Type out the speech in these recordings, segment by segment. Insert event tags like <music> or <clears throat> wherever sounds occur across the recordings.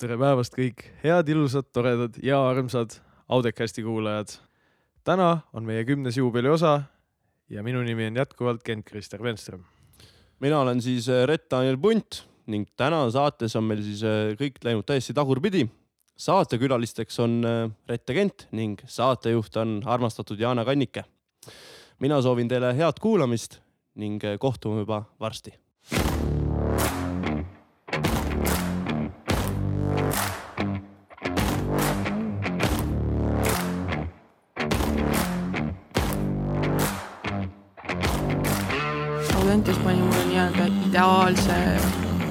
tere päevast kõik head, ilusad, toredad ja armsad Audecasti kuulajad. täna on meie kümnes juubeliosa ja minu nimi on jätkuvalt Kent-Krister Venström. mina olen siis äh, Rett-Daniel Punt ning täna saates on meil siis äh, kõik läinud täiesti tagurpidi. saatekülalisteks on äh, Rett ja Kent ning saatejuht on armastatud Jana Kannike. mina soovin teile head kuulamist ning kohtume juba varsti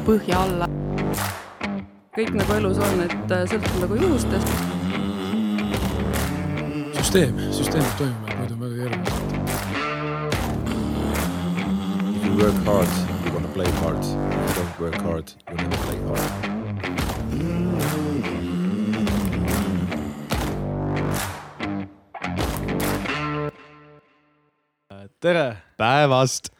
põhja alla. kõik nagu elus on, et äh, sõltub nagu juhustest. süsteem, süsteem peab toimima, et muidu on väga keeruline. If you work hard, you're gonna play hard. If you don't work hard, you never play hard. tere, päevast.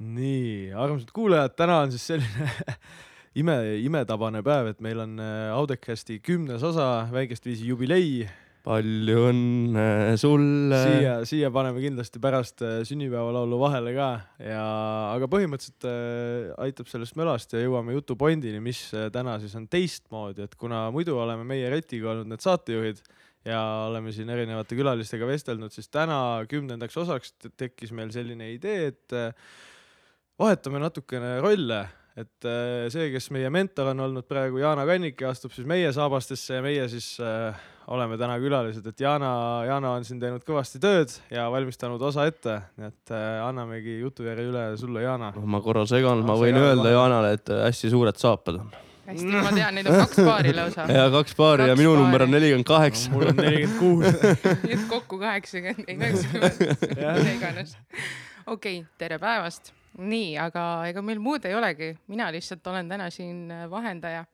Nii armsad kuulajad, täna on siis selline <laughs> ime, imetabane päev, et meil on äh, Audecasti kümnes osa, väikest viisi jubilei. palju õnne sulle. siia, siia paneme kindlasti pärast äh, sünnipäevalaulu vahele ka ja, aga põhimõtteliselt äh, aitab sellest mölast ja jõuame jutu pointini, mis täna siis on teistmoodi, et kuna muidu oleme meie Retiga olnud need saatejuhid ja oleme siin erinevate külalistega vestelnud, siis täna kümnendaks osaks te- tekkis meil selline idee, et vahetame natukene rolle, et äh, see, kes meie mentor on olnud praegu, Jana Kannike, astub siis meie saabastesse ja meie siis äh, oleme täna külalised, et Jana, Jana on siin teinud kõvasti tööd ja valmistanud osa ette, nii et äh, annamegi jutujärje üle sulle, Jana. ma korra segan, ma Ah, võin öelda vahele. Jaanale, et äh, hästi suured saapad on. hästi, ma tean, neid on kaks paari lausa. <laughs> ja kaks paari ja Kaks minu paari. number on nelikümmend kaheksa. mul on nelikümmend kuus. <laughs> nii et kokku kaheksakümmend, ei üheksakümmend, mida iganes. okei okay,, tere päevast. Nii, aga ega meil muud ei olegi, mina lihtsalt olen täna siin äh, vahendaja.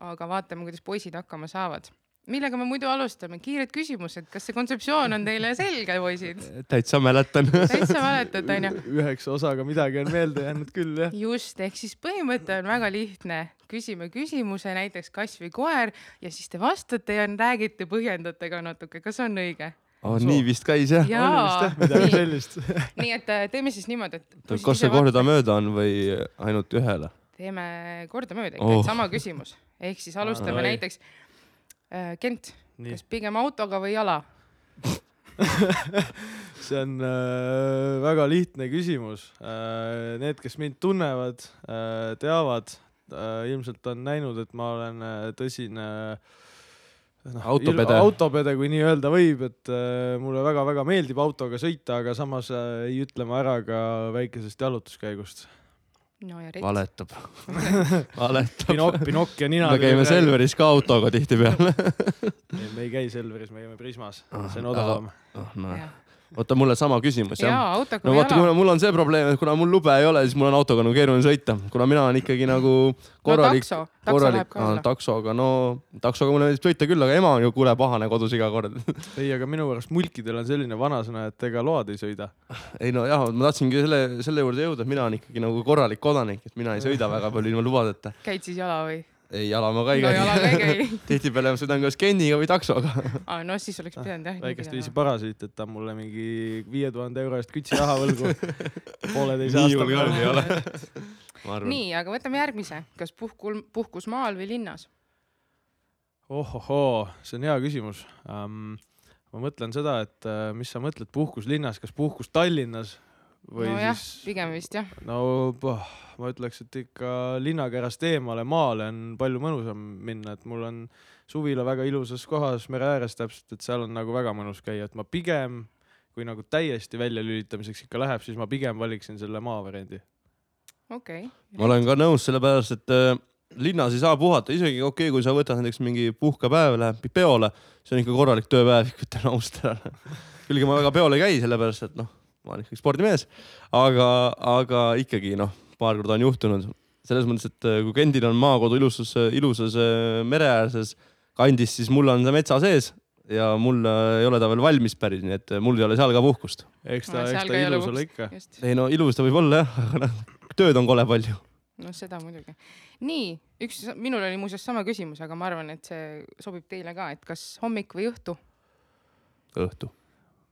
aga vaatame, kuidas poisid hakkama saavad. millega me muidu alustame, kiired küsimused, kas see kontseptsioon on teile selge, poisid? <laughs> täitsa mäletan. täitsa mäletad, onju? <laughs> üheksa osaga midagi on meelde jäänud küll, jah. just, ehk siis põhimõte on väga lihtne. küsime küsimuse, näiteks kass või koer ja siis te vastate ja räägite, põhjendate ka natuke, kas on õige? Oh, nii vist käis jah ja. oli vist jah midagi nii, sellist <laughs> nii et äh, teeme siis niimoodi, et kas see kordamööda on või ainult ühele? teeme kordamööda ikka Oh. sama küsimus. ehk siis alustame Oi. näiteks äh, Kent, kas pigem autoga või jala? <laughs> see on äh, väga lihtne küsimus äh,. Need, kes mind tunnevad äh,, teavad äh,, ilmselt on näinud, et ma olen äh, tõsine noh, Autopede. autopede, kui nii öelda võib, et äh, mulle väga-väga meeldib autoga sõita, aga samas äh, ei ütle ma ära ka väikesest jalutuskäigust. no ja Rett. valetab <laughs> valetab Pinok-, Pinokkia nina. me käime. Selveris ka autoga tihtipeale me ei käi Selveris, me käime Prismas, Ah, see on odavam. oh, no. Oota mulle sama küsimus jah no vaata, kuna. mul on see probleem, et kuna mul lube ei ole, siis mul on autoga nagu keeruline sõita, kuna mina olen ikkagi nagu korralik no takso, takso korralik taksoga, no taksoga mulle meeldib sõita küll, aga ema on ju kuule pahane kodus iga kord. <laughs> ei, aga minu arust mulkidel on selline vanasõna, et ega load ei sõida. ei no jah, ma tahtsingi selle, selle juurde jõuda, et mina olen ikkagi nagu korralik kodanik, et mina ei sõida väga palju ilma lubadeta. käid siis jala või? ei, jala ma ka ei no käi. käi. tihtipeale ma sõidan kas Kenniga või taksoga. aa, no siis oleks pidanud jah. väikest viisi parasiit, et ta on mulle mingi viie tuhande euro eest kütsi raha võlgu. <laughs> pooleteise aasta ei ole. <laughs> ma arvan. nii, aga võtame järgmise, kas puhkul, puhkus maal või linnas? ohohoo, see on hea küsimus um,. ma mõtlen seda, et uh, mis sa mõtled puhkus linnas, kas puhkus Tallinnas või nojah, siis pigem vist jah. no poh, ma ütleks, et ikka linnakerast eemale maale on palju mõnusam minna, et mul on suvila väga ilusas kohas mere ääres täpselt, et seal on nagu väga mõnus käia, et ma pigem kui nagu täiesti väljalülitamiseks ikka läheb, siis ma pigem valiksin selle maavariandi. okei okay.. ma olen ka nõus, sellepärast et äh, linnas ei saa puhata, isegi okei okay,, kui sa võtad näiteks mingi puhkepäev, läheb peole, see on ikka korralik tööpäev, ütlen ausalt ära. <laughs> kuigi ma väga peol ei käi, sellepärast et noh, ma olen ikkagi spordimees, aga, aga ikkagi noh, paar korda on juhtunud selles mõttes, et äh, kui Kendil on maakodu ilusas, ilusas äh, mereäärses kandis, siis mul on see metsa sees ja mul äh, ei ole ta veel valmis päris, nii et mul ei ole seal ka puhkust. eks ta, No eks ta ilus ole ikka. ei no ilus ta võib olla jah, aga noh, tööd on kole palju. no seda muidugi. nii, üks, minul oli muuseas sama küsimus, aga ma arvan, et see sobib teile ka, et kas hommik või õhtu? õhtu.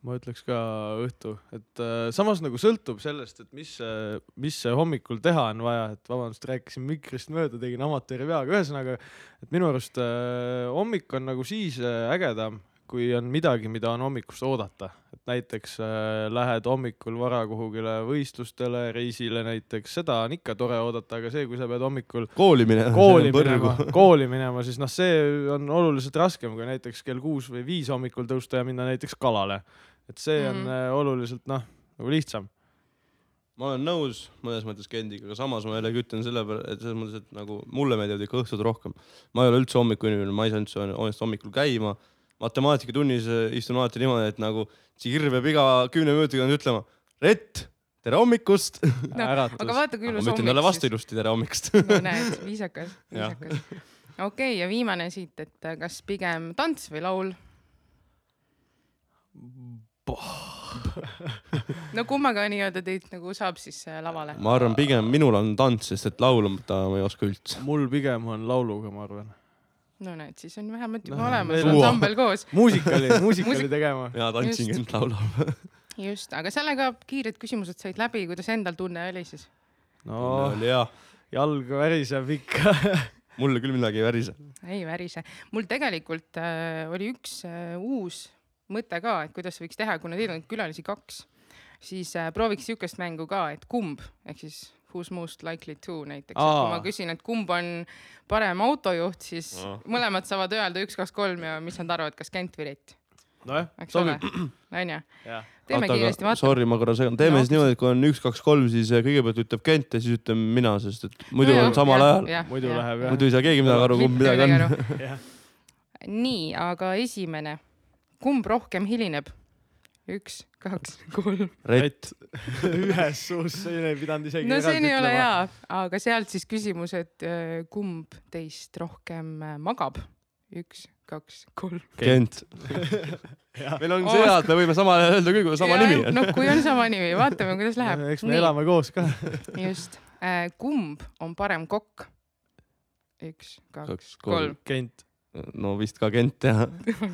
Ma ütleks ka õhtu, et äh, samas nagu sõltub sellest, et mis see, mis hommikul teha on vaja, et vabandust, rääkisin mikrist mööda, tegin amatööri vea, aga ühesõnaga, et minu arust äh, hommik on nagu siis äh, ägedam, kui on midagi, mida on hommikust oodata, et näiteks äh, lähed hommikul vara kuhugile võistlustele, reisile näiteks, seda on ikka tore oodata, aga see, kui sa pead hommikul <laughs> kooli minema. kooli minema, kooli minema, siis noh, see on oluliselt raskem kui näiteks kell kuus või viis hommikul tõusta ja minna näiteks kalale. et see on mm. oluliselt noh, nagu lihtsam. ma olen nõus mõnes mõttes Kendiga, aga samas ma jällegi ütlen selle peale, et selles mõttes, et nagu mulle meeldivad ikka õhtud rohkem. ma ei ole üldse hommikuinimene, ma ei saa üldse hoonest hommikul käima. Matemaatikatunnis äh, istun alati niimoodi, et nagu Tsihir peab iga kümne minuti tagant ütlema, Rett, tere hommikust. <laughs> No, aga vaata, kui ma ilus ütlen talle hommik vastu ilusti tere hommikust. <laughs> no näed, viisakas, <laughs> viisakas. okei okay,, ja viimane siit, et äh, kas pigem tants või laul? no kummaga nii-öelda teid nagu saab siis äh, lavale? ma arvan, pigem minul on tants, sest et laulda ma ei oska üldse. mul pigem on lauluga, ma arvan. No näed, siis on vähemalt juba No, olemas ansambel koos. muusikali, muusikali Muusik- tegema. mina tantsin, Just. Kent laulab. <laughs> just, aga sellega kiired küsimused said läbi, kuidas endal tunne oli siis? no oli hea, jalg väriseb ikka. <laughs> mulle küll midagi ei värise. ei värise. mul tegelikult äh, oli üks äh, uus mõte ka, et kuidas võiks teha, kuna teil on külalisi kaks, siis äh, prooviks niisugust mängu ka, et kumb ehk siis who's most likely to näiteks, et kui ma küsin, et kumb on parem autojuht, siis Aa. mõlemad saavad öelda üks, kaks, kolm ja mis nad arvavad, kas Kent või Rett, nojah, sobib., onju. teeme kiiresti, vaatame. sorry, ma korra segan, teeme No. siis niimoodi, et kui on üks, kaks, kolm, siis äh, kõigepealt ütleb Kent ja siis ütlen mina, sest et muidu No on samal jah, ajal. muidu jah. läheb jah. muidu ei saa keegi midagi aru, kumb midagi on. <laughs> nii, aga esimene, kumb rohkem hilineb? üks, kaks, kolm. Rett, <laughs> ühes suus, see ei pidanud isegi no see ei ole hea, aga sealt siis küsimus, et äh, kumb teist rohkem äh, magab? üks, kaks, kolm. Kent. <laughs> meil on see hea, et me võime sama öelda küll, kui sama nimi on. no kui on sama nimi, vaatame, kuidas <laughs> läheb. eks me elame koos ka. just. kumb on parem kokk? üks, kaks Kaks,, kolm. Kent. No vist ka Kent jah.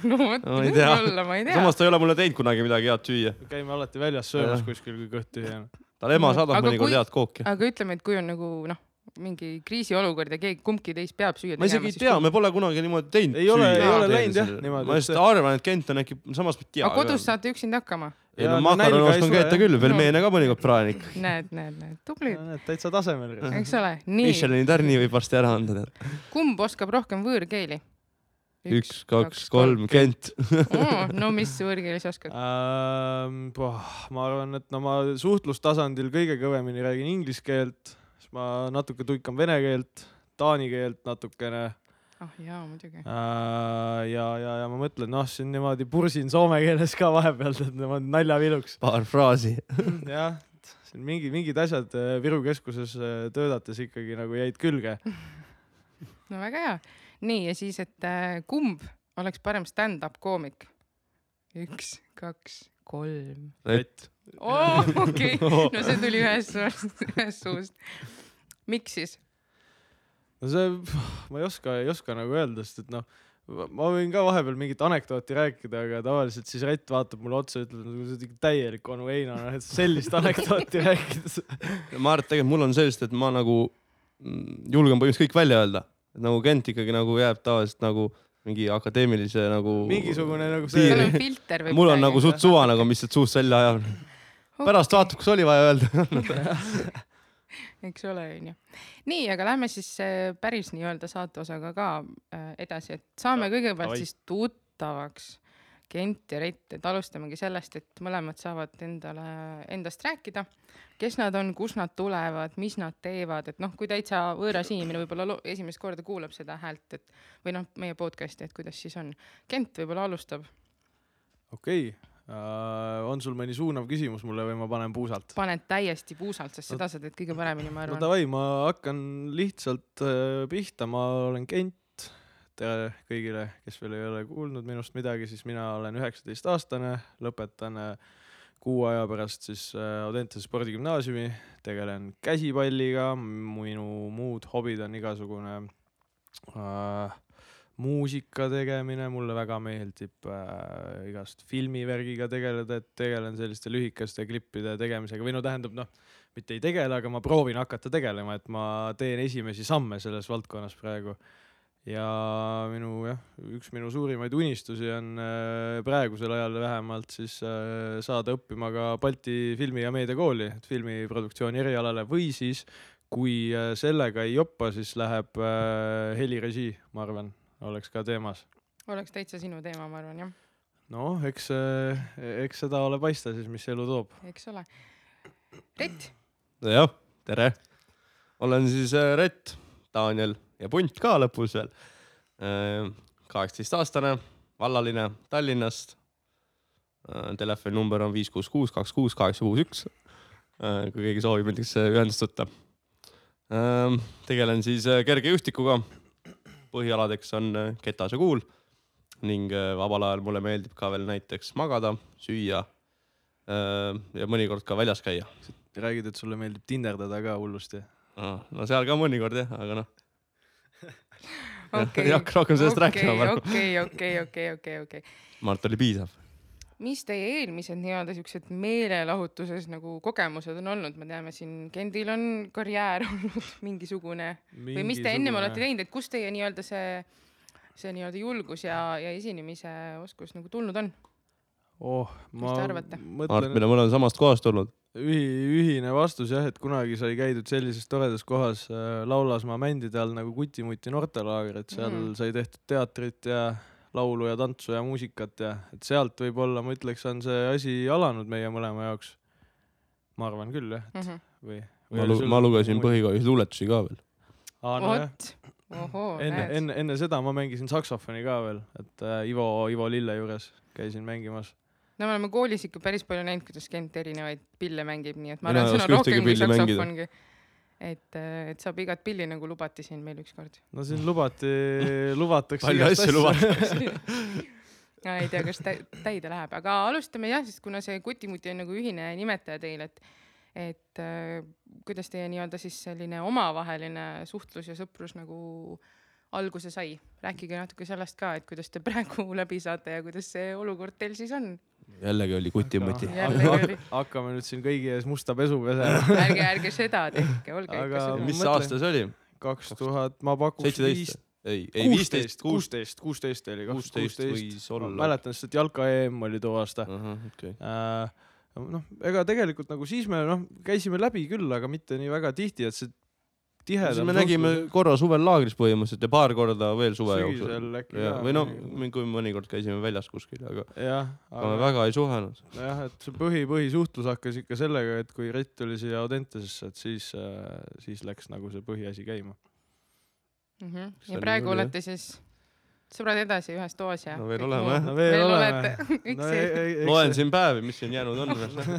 no vot, Ma ei tea. võib-olla, ma ei tea. samas ta ei ole mulle teinud kunagi midagi head süüa. käime alati väljas söömas Jah. kuskil, kui kõht tühi on. tal ema No, saadab mõnikord kui- head kooki. aga ütleme, et kui on nagu noh, mingi kriisiolukord ja keegi, kumbki teist peab süüa ma isegi ei tea, me pole kunagi niimoodi teinud. Ei ole- ei ole läinud jah, niimoodi, ma just arvan, et Kent on äkki, samas ma ei tea. aga kodus saate üksinda hakkama? ei no Ja no makarone oskan jah. küll, veel No. meene ka mõnikord praen ikka. näed, näed, näed, tublid, täitsa tasemel. eks ole. nii, Michelini tärni võib varsti ära anda kumb oskab rohkem võõrkeeli? üks, kaks, kolm, Kent. oh,. no mis <laughs> võõrkeeli sa oskad? Ähm, ma arvan, et no ma suhtlustasandil kõige kõvemini räägin inglise keelt, siis ma natuke tuikan vene keelt, taani keelt natukene ah jaa, muidugi. äh, ja, ja, ja ma mõtlen, noh, siin niimoodi pursin soome keeles ka vahepeal, et niimoodi naljaviluks. paar fraasi. jah, siin mingi, mingid asjad äh, Viru keskuses äh, töötates ikkagi nagu jäid külge. <laughs> no väga hea. Nii ja siis, et äh, kumb oleks parem stand-up koomik? üks, kaks, kolm. Rett. oo, okei, no see tuli ühest suust, ühest suust. miks siis? no see, ma ei oska, ei oska nagu öelda, sest et noh, ma võin ka vahepeal mingit anekdooti rääkida, aga tavaliselt siis Rett vaatab mulle otsa ja ütleb, et sa oled ikka täielik onu Heino, noh, et sellist <laughs> anekdooti rääkides. ma arvan, et tegelikult mul on see, sest et ma nagu mm, julgen põhimõtteliselt kõik välja öelda. Nagu Kent ikkagi nagu jääb tavaliselt nagu mingi akadeemilise nagu. mingisugune nagu see on filter või mul on nagu suht suva nagu, mis sealt suust välja ajab. pärast vaatab, kas oli vaja öelda. <laughs> eks ole, onju. nii, aga lähme siis äh, päris nii-öelda saate osaga ka äh, edasi, et saame kõigepealt davai. siis tuttavaks Kent ja Rett, et alustamegi sellest, et mõlemad saavad endale, endast rääkida, kes nad on, kust nad tulevad, mis nad teevad, et noh, kui täitsa võõras inimene võib-olla esimest korda kuulab seda häält, et või noh, meie podcast'i, et kuidas siis on. Kent võib-olla alustab, okei okay. uh,, on sul mõni suunav küsimus mulle või ma panen puusalt? paned täiesti puusalt, sest seda sa teed kõige paremini, ma no arvan. davai, ma hakkan lihtsalt uh, pihta, ma olen Kent. Tere kõigile, kes veel ei ole kuulnud minust midagi, siis mina olen üheksateistaastane, lõpetan uh, kuu aja pärast siis äh, Audentese spordigümnaasiumi, tegelen käsipalliga, minu muud hobid on igasugune äh, muusika tegemine, mulle väga meeldib äh, igast filmivärgiga tegeleda, et tegelen selliste lühikeste klippide tegemisega või no tähendab noh, mitte ei tegele, aga ma proovin hakata tegelema, et ma teen esimesi samme selles valdkonnas praegu. Ja minu jah, üks minu suurimaid unistusi on äh, praegusel ajal vähemalt siis äh, saada õppima ka Balti Filmi- ja Meediakooli, et filmiproduktsiooni erialale või siis kui äh, sellega ei joppa, siis läheb äh, helirežii, ma arvan, oleks ka teemas. oleks täitsa sinu teema, ma arvan jah, noh, eks, eks seda ole paista siis, mis elu toob. eks ole. Rett, jah, tere. olen siis Rett, Daniel ja Punt ka lõpus veel. kaheksateistaastane, vallaline Tallinnast. Telefoninumber on viis kuus kuus kaks kuus kaheksa kuus üks. kui keegi soovib näiteks äh, ühendust võtta. tegelen siis äh, kergejõustikuga. põhialadeks on äh, ketas ja kuul ning äh, vabal ajal mulle meeldib ka veel näiteks magada, süüa äh, ja mõnikord ka väljas käia. räägid, et sulle meeldib tinderdada ka hullusti. no seal ka mõnikord jah, aga noh, okei ei. hakka rohkem sellest rääkima praegu. okei, okei, okei, okei, okei. ma arvan, et oli piisav. mis teie eelmised nii-öelda siuksed meelelahutuses nagu kogemused on olnud, me teame siin Kendil on karjäär <laughs> olnud mingisugune või mis te ennem olete teinud, et kust teie nii-öelda see, see nii-öelda julgus ja, ja esinemise oskus nagu tulnud on? oh, Mis ma te arvate? Mart, mõtlen me oleme samast kohast tulnud. ühi-, ühine vastus jah, et kunagi sai käidud sellises toredas kohas äh, Laulasmaa mändide all nagu Kuti-Muti noortelaager, et seal mm. sai tehtud teatrit ja laulu ja tantsu ja muusikat ja et sealt võib-olla ma ütleks, on see asi alanud meie mõlema jaoks. ma arvan küll jah, Mhm. või, ma, oli lu ma lugesin põhikoolis luuletusi ka veel. Vot, ohoo, enne, enne, enne seda ma mängisin saksofoni ka veel, et äh, Ivo, Ivo Lille juures käisin mängimas. No me oleme koolis ikka päris palju näinud, kuidas Kent erinevaid pille mängib, nii et ma arvan, et see oska on rohkem kui saksofongi. et, et saab igat pilli nagu lubati siin meil ükskord. no siin lubati, lubatakse palju asju asju. <laughs> no ei tea, kas tä- täide läheb, aga alustame jah, sest kuna see Kuti-Muti on nagu ühine nimetaja teil, et et äh, kuidas teie nii-öelda siis selline omavaheline suhtlus ja sõprus nagu alguse sai, rääkige natuke sellest ka, et kuidas te <laughs> praegu läbi saate ja kuidas see olukord teil siis on. Jällegi oli oli. hakkame nüüd siin kõigi ees musta pesu pesema. <laughs> ärge, ärge seda tehke, olge Aga ikka Ma mis mõtlen- aasta see oli? kaks tuhat, ma pakuks seitseteist? ei, ei viisteist, kuus. kuusteist, kuusteist oli, kaks kuusteist kuusteist. mäletan, sest et jalka EM oli too aasta. okei. noh, ega tegelikult nagu siis me noh, käisime läbi küll, aga mitte nii väga tihti, et see tihedam. siis me nägime korra suvel laagris põhimõtteliselt ja paar korda veel suve jooksul. ja, või noh, kui mõnikord käisime väljas kuskil, aga, jah, aga me väga ei suhelnud. jah, et see põhi, põhisuhtlus hakkas ikka sellega, et kui Rett tuli siia Audentesesse, et siis, siis läks nagu see põhiasi käima. Mhm. see ja praegu olete siis sõbrad edasi ühes toas ja No veel oleme, no veel veel oleme. olete no <laughs> loen siin päevi, mis siin jäänud on.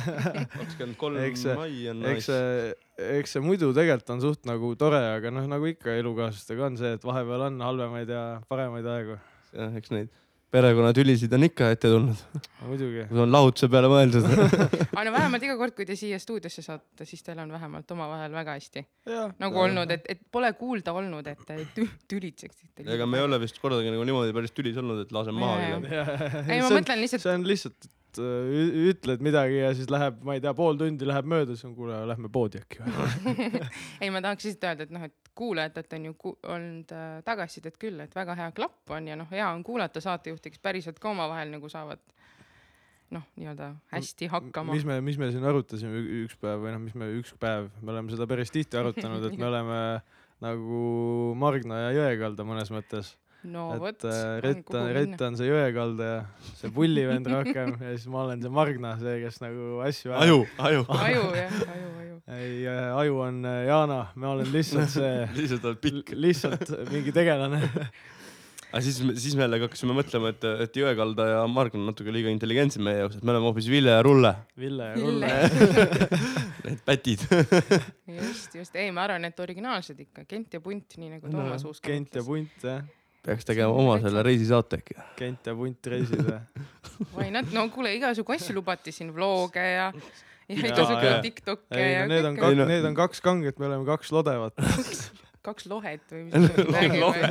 <laughs> kakskümmend kolm mai on see, eks see, eks see muidu tegelikult on suht nagu tore, aga noh, nagu ikka elukaaslastega on see, et vahepeal on halvemaid ja paremaid aegu. jah, eks neid perekonnatülisid on ikka ette tulnud, muidugi. kui on lahutuse peale mõeldud. <laughs> aga no vähemalt iga kord, kui te siia stuudiosse saate, siis teil on vähemalt omavahel väga hästi. Nagu olnud, et, et pole kuulda olnud, et te tü- tülitseksite. ega me ei ole vist kordagi nagu niimoodi päris tülis olnud, et laseme maha ei, ma mõtlen lihtsalt, see on lihtsalt, et äh, ütled midagi ja siis läheb, ma ei tea, pool tundi läheb mööda, siis on kuule, lähme poodi äkki või. <laughs> ei, ma tahaks lihtsalt öelda, et noh, et kuulajatelt on ju ku- olnud äh, tagasisidet küll, et väga hea klapp on ja noh, hea on kuulata saatejuhte, kes päriselt ka omavahel nagu saavad noh, nii-öelda hästi hakkama mis. me, mis me siin arutasime üks päev või noh, mis me üks päev, me oleme seda päris tihti arutanud, et me <laughs> oleme nagu Margna ja Jõekalda mõnes mõttes. No vot äh,, Rett on, Rett on see Jõekalda ja see pullivend rohkem ja siis ma olen see Margna, see, kes nagu asju aju, aju. <laughs> aju jah, aju, aju. ei, aju on äh, Jana, ma olen lihtsalt see <laughs> lihtsalt oled pikk. lihtsalt mingi tegelane. <laughs> aga siis, siis me jällegi hakkasime mõtlema, et, et Jõekalda ja Marg on natuke liiga intelligentsed meie jaoks, et me oleme hoopis Ville ja Rulle, Ville ja Rulle. need pätid. just, just, ei, ma arvan, et originaalsed ikka, Kent ja Punt, nii nagu Toomas Uusk Kent ja. Punt jah, peaks tegema oma selle reisisaate äkki. Kent ja Punt reisid või? why not, no kuule, igasugu asju lubati siin, vlog'e ja, ja <laughs> igasugu jaa. Tiktok'e ei ja no need on kaks no-, need on kaks kanget, me oleme kaks lodevat. <laughs> kaks lohet või mis me räägime.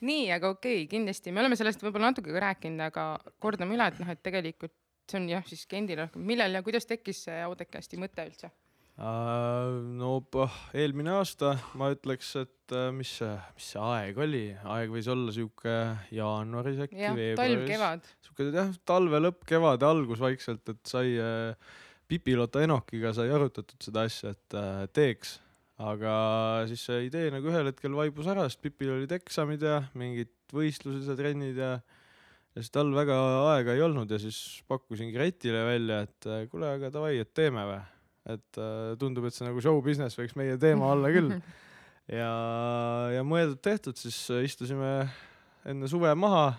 nii, aga okei okay,, kindlasti me oleme sellest võib-olla natuke ka rääkinud, aga kordame üle, et noh, et tegelikult see on jah, siis Kendile rohkem, millal ja kuidas tekkis see Audecasti mõte üldse? No pah, eelmine aasta ma ütleks, et äh, mis see, mis see aeg oli, aeg võis olla sihuke jaanuaris äkki, talv, veebruaris. kevad. sihuke jah, talve lõpp, kevade algus vaikselt, et sai äh, Pipiloto Enokiga sai arutatud seda asja, et äh, teeks. aga siis see idee nagu ühel hetkel vaibus ära, sest Pipil olid eksamid ja mingid võistlused ja trennid ja ja siis tal väga aega ei olnud ja siis pakkusin Gretile välja, et äh, kuule, aga davai, et teeme või. Et äh, tundub, et see nagu show business võiks meie teema olla küll. <laughs> ja, ja mõeldud-tehtud, siis äh, istusime enne suve maha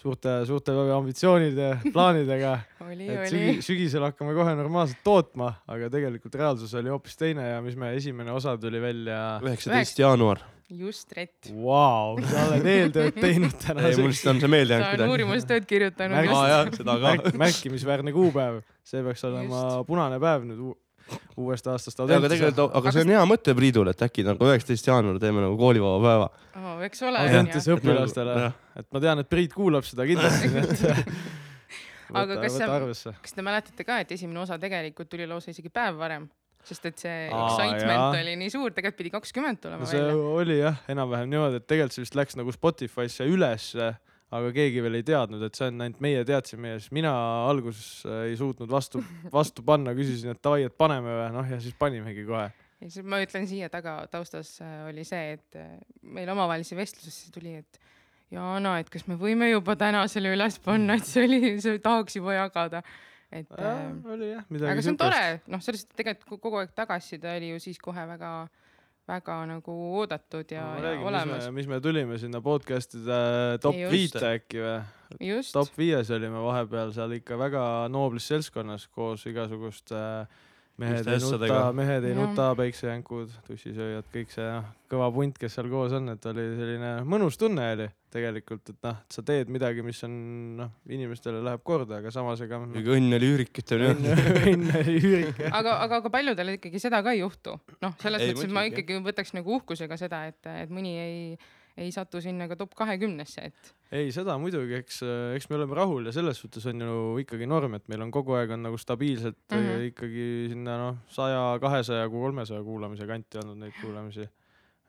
suurte, suurte ambitsioonide, plaanidega, <laughs> oli, et oli sügi,. sügisel hakkame kohe normaalselt tootma, aga tegelikult reaalsus oli hoopis teine ja mis me esimene osa tuli välja. üheksateist jaanuar. just, Rett. Vau, sa oled eeltööd teinud <laughs> täna ei, mul lihtsalt on see meelde sa jäänud oled uurimustööd kirjutanud aa just. seda ka Märk,. märkimisväärne kuupäev, see peaks olema Just. punane päev nüüd uuest aastast. aga tegelikult, aga see on hea mõte Priidul, et äkki nagu üheksateist jaanuar teeme nagu koolivaba päeva. oh,. eks ole. Audentese õpilastele, et ma tean, et Priit kuulab seda kindlasti, et <laughs> Aga võta, kas sa- kas te mäletate ka, et esimene osa tegelikult tuli lausa isegi päev varem? sest et see excitement oli nii suur, tegelikult pidi kakskümmend tulema no see välja. oli jah, enam-vähem niimoodi, et tegelikult see vist läks nagu Spotify'sse ülesse, aga keegi veel ei teadnud, et see on ainult meie teadsime ja siis mina alguses äh, ei suutnud vastu, <laughs> vastu panna, küsisin, et davai, et paneme või, noh ja siis panimegi kohe. ja siis ma ütlen siia taga taustas äh, oli see, et äh, meil omavahelise vestlusesse tuli, et Jana, et kas me võime juba täna selle üles panna, et see oli, see tahaks juba jagada. et äh, oli jah, midagi aga see on tore, noh, sellest tegelikult ko- kogu aeg tagasiside oli ju siis kohe väga, väga nagu oodatud ja, ja olemas. mis me tulime sinna podcast'ide top Just. viite äkki või? top viies olime vahepeal seal ikka väga nooblis seltskonnas koos igasuguste äh, mehed ei nuta mehed ei Jah. nuta, päiksejänkud, tussisööjad, kõik see noh, kõva punt, kes seal koos on, et oli selline mõnus tunne oli tegelikult, et noh, sa teed midagi, mis on noh, inimestele läheb korda, aga samas ega noh, õnn oli üürikit onju. õnn õnn oli üürike. <laughs> aga, aga, aga paljudel ikkagi seda ka ei juhtu. noh, selles Ei, mõttes, et ma ikkagi võtaks nagu uhkusega seda, et, et mõni ei, ei satu sinna ka top kahekümnesse, et ei, seda muidugi, eks, eks me oleme rahul ja selles suhtes on ju ikkagi norm, et meil on kogu aeg on nagu stabiilselt mm. -hmm. ikkagi sinna noh, saja, kahesaja, kolmesaja kuulamise kanti olnud neid kuulamisi.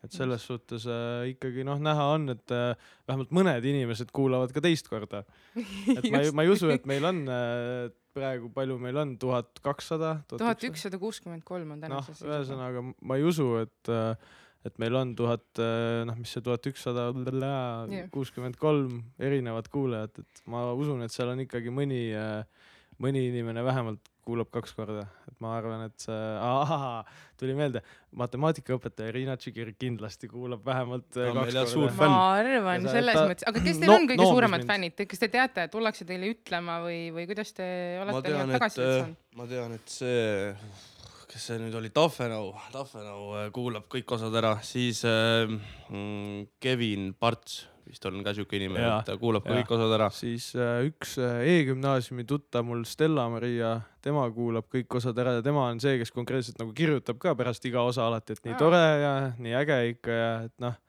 et selles suhtes äh, ikkagi noh, näha on, et äh, vähemalt mõned inimesed kuulavad ka teist korda. et ma ei, <laughs> ma ei usu, et meil on äh, praegu, palju meil on, tuhat kakssada? tuhat ükssada kuuskümmend kolm on noh tänases, seisuga. ühesõnaga ma ei usu, et, et meil on tuhat, noh, mis see tuhat ükssada kuuskümmend kolm erinevat kuulajat, et ma usun, et seal on ikkagi mõni, mõni inimene vähemalt kuulab kaks korda, et ma arvan, et see, tuli meelde, matemaatikaõpetaja Riina Tšikir kindlasti kuulab vähemalt Ta on kaks korda. ma arvan sa- selles ta- mõttes, aga kes teil no- on kõige noomis suuremad fännid, kas te teate, tullakse teile ütlema või, või kuidas te olete tean, tagasisidet saanud? ma tean, et see, kes see nüüd oli, Tafenau, Tafenau äh, kuulab kõik osad ära, siis äh, Kevin Parts vist on ka siuke inimene, et ta kuulab ka kõik osad ära. siis äh, üks äh, E-gümnaasiumi tuttav mul Stella-Maria, tema kuulab kõik osad ära ja tema on see, kes konkreetselt nagu kirjutab ka pärast iga osa alati, et nii Aa. tore ja nii äge ikka ja et noh.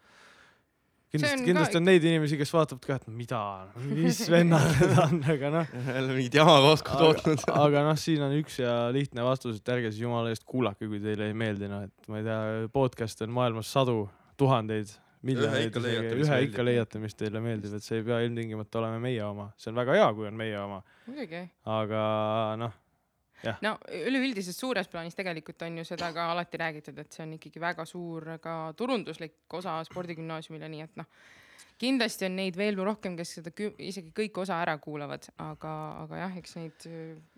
Kindlasti on, kindlasti ka on neid inimesi, kes vaatavad ka, et mida, mis <laughs> vennad need on, aga noh. jälle mingit jama koos tootnud. aga noh, siin on üks ja lihtne vastus, et ärge siis jumala eest kuulake, kui teile ei meeldi, noh et ma ei tea, podcast'e on maailmas sadu, tuhandeid, miljoneid ikka leiate, mis ühe meeldib. ikka leiate, mis teile meeldib, et see ei pea ilmtingimata olema meie oma, see on väga hea, kui on meie oma, muidugi. aga noh, no üleüldises suures plaanis tegelikult on ju seda ka alati räägitud, et see on ikkagi väga suur ka turunduslik osa spordigümnaasiumile, nii et noh, kindlasti on neid veel rohkem, kes seda isegi kõik osa ära kuulavad, aga, aga jah, eks neid,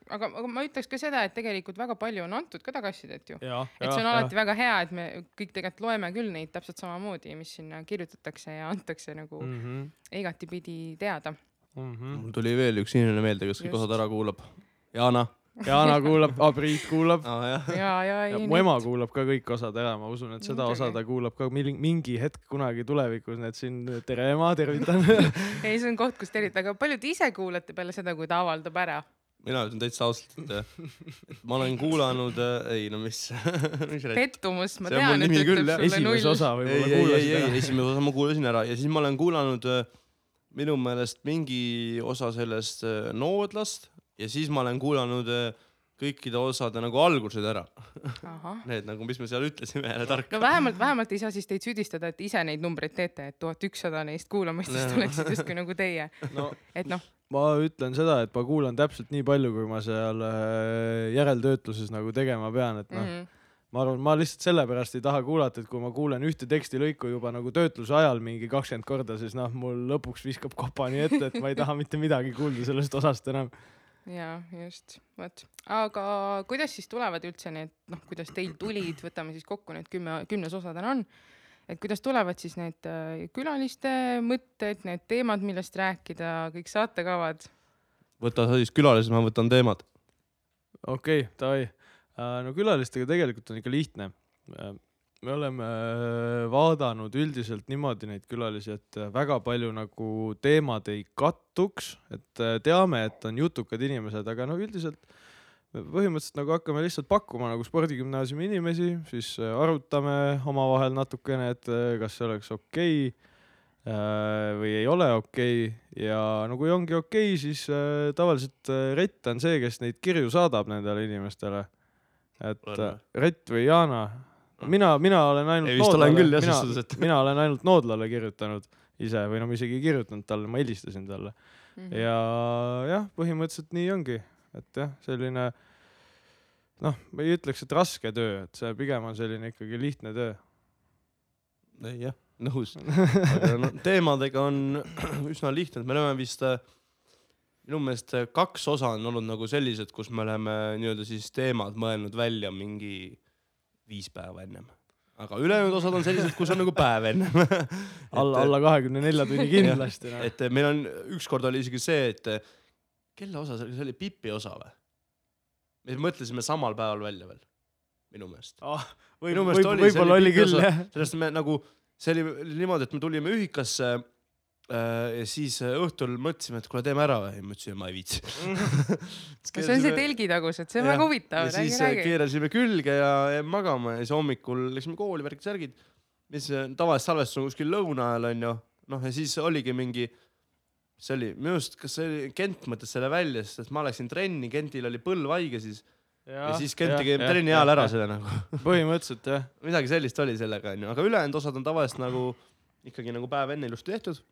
aga, aga ma ütleks ka seda, et tegelikult väga palju on antud ka tagasisidet ju. ja, et see on alati väga hea, et me kõik tegelikult loeme küll neid täpselt samamoodi, mis sinna kirjutatakse ja antakse nagu mm. -hmm. igatipidi teada. Mm -hmm. mul tuli veel üks inimene meelde, kes kõik osad ära kuulab. Jana, Jana kuulab, Priit kuulab jah, ja, ja ja ei mu ema kuulab ka kõik osad ära, ma usun, et seda osa ta kuulab ka mil- mingi hetk kunagi tulevikus, nii et siin tere ema, tervitan. <laughs> ei, see on koht, kus tervitada, aga palju te ise kuulate peale seda, kui ta avaldab ära? mina ütlen täitsa ausalt, et ma olen kuulanud, ei no mis, <laughs> mis pettumus, ma tean, et küll, ütleb jah. sulle esimese null. osa ei, võib-olla ei, ei, kuulasid ei, ära. esimene osa ma kuulasin ära ja siis ma olen kuulanud äh, minu meelest mingi osa sellest äh, Noodlast ja siis ma olen kuulanud äh, kõikide osade nagu algused ära. Need nagu, mis me seal ütlesime jälle tarka no. vähemalt, vähemalt ei saa siis teid süüdistada, et ise neid numbreid teete, et tuhat ükssada neist kuulamistest Jaa. tuleksid justkui nagu teie, no et noh, ma ütlen seda, et ma kuulan täpselt nii palju, kui ma seal äh, järeltöötluses nagu tegema pean, et noh, mm, ma arvan, ma lihtsalt sellepärast ei taha kuulata, et kui ma kuulen ühte tekstilõiku juba nagu töötluse ajal mingi kakskümmend korda, siis noh, mul lõpuks viskab kopa nii ette, et ma ei taha mitte midagi kuulda sellest osast enam. Ja just, vot. aga kuidas siis tulevad üldse need, noh, kuidas teil tulid, võtame siis kokku need kümme, kümnes osa täna on, et kuidas tulevad siis need äh, külaliste mõtted, need teemad, millest rääkida, kõik saatekavad? võta sa siis külalised, ma võtan teemad. okei okay,, davai. no külalistega tegelikult on ikka lihtne. Me oleme äh, vaadanud üldiselt niimoodi neid külalisi, et äh, väga palju nagu teemad ei kattuks, et äh, teame, et on jutukad inimesed, aga no üldiselt põhimõtteliselt nagu hakkame lihtsalt pakkuma nagu spordigümnaasiumi inimesi, siis arutame omavahel natukene, et kas see oleks okei okay, või ei ole okei okay. ja no kui ongi okei okay,, siis tavaliselt Rett on see, kes neid kirju saadab nendele inimestele. et? Rett või Jana, mina, mina olen ainult Ei, vist olen küll, jah, suhtes, et-, mina olen ainult Noodlale kirjutanud ise või no ma isegi ei kirjutanud talle, ma helistasin talle Mhm. ja jah, põhimõtteliselt nii ongi, et jah, selline noh, ma ei ütleks, et raske töö, et see pigem on selline ikkagi lihtne töö. jah, nõus. <laughs> aga no teemadega on <clears throat> üsna lihtne, et me oleme vist äh, minu meelest äh, kaks osa on olnud nagu sellised, kus me oleme nii-öelda siis teemad mõelnud välja mingi viis päeva ennem. aga ülejäänud osad on sellised, kus on nagu päev ennem. <laughs> alla, alla kahekümne nelja tunni <laughs> kindlasti noh. et meil on, ükskord oli isegi see, et äh, kelle osa see oli, see oli Pipi osa või? me mõtlesime samal päeval välja veel, minu meelest. Ah, Minu võib- võib- oli, võib-olla oli küll jah. sellest me nagu, see oli niimoodi, et me tulime ühikasse ja siis äh, õhtul mõtlesime, et kuule, teeme ära või? ma ütlesin, ma ei viitsi. <laughs> see on see telgitagused, see on väga huvitav, ja siis äh, räägi. keerasime külge ja jäime magama ja siis hommikul läksime kooli, värkid, särgid. mis äh, tavaliselt salvestus on kuskil lõuna ajal onju, noh ja siis oligi mingi, see oli minu arust, kas see oli, Kent mõtles selle välja, sest et ma läksin trenni, Kentil oli põlv haige siis ja, ja siis Kent tegi trenni ajal ära selle nagu. <laughs> põhimõtteliselt jah, midagi sellist oli sellega onju, aga ülejäänud osad on tavaliselt nagu ikkagi nagu päev enne ilusti tehtud.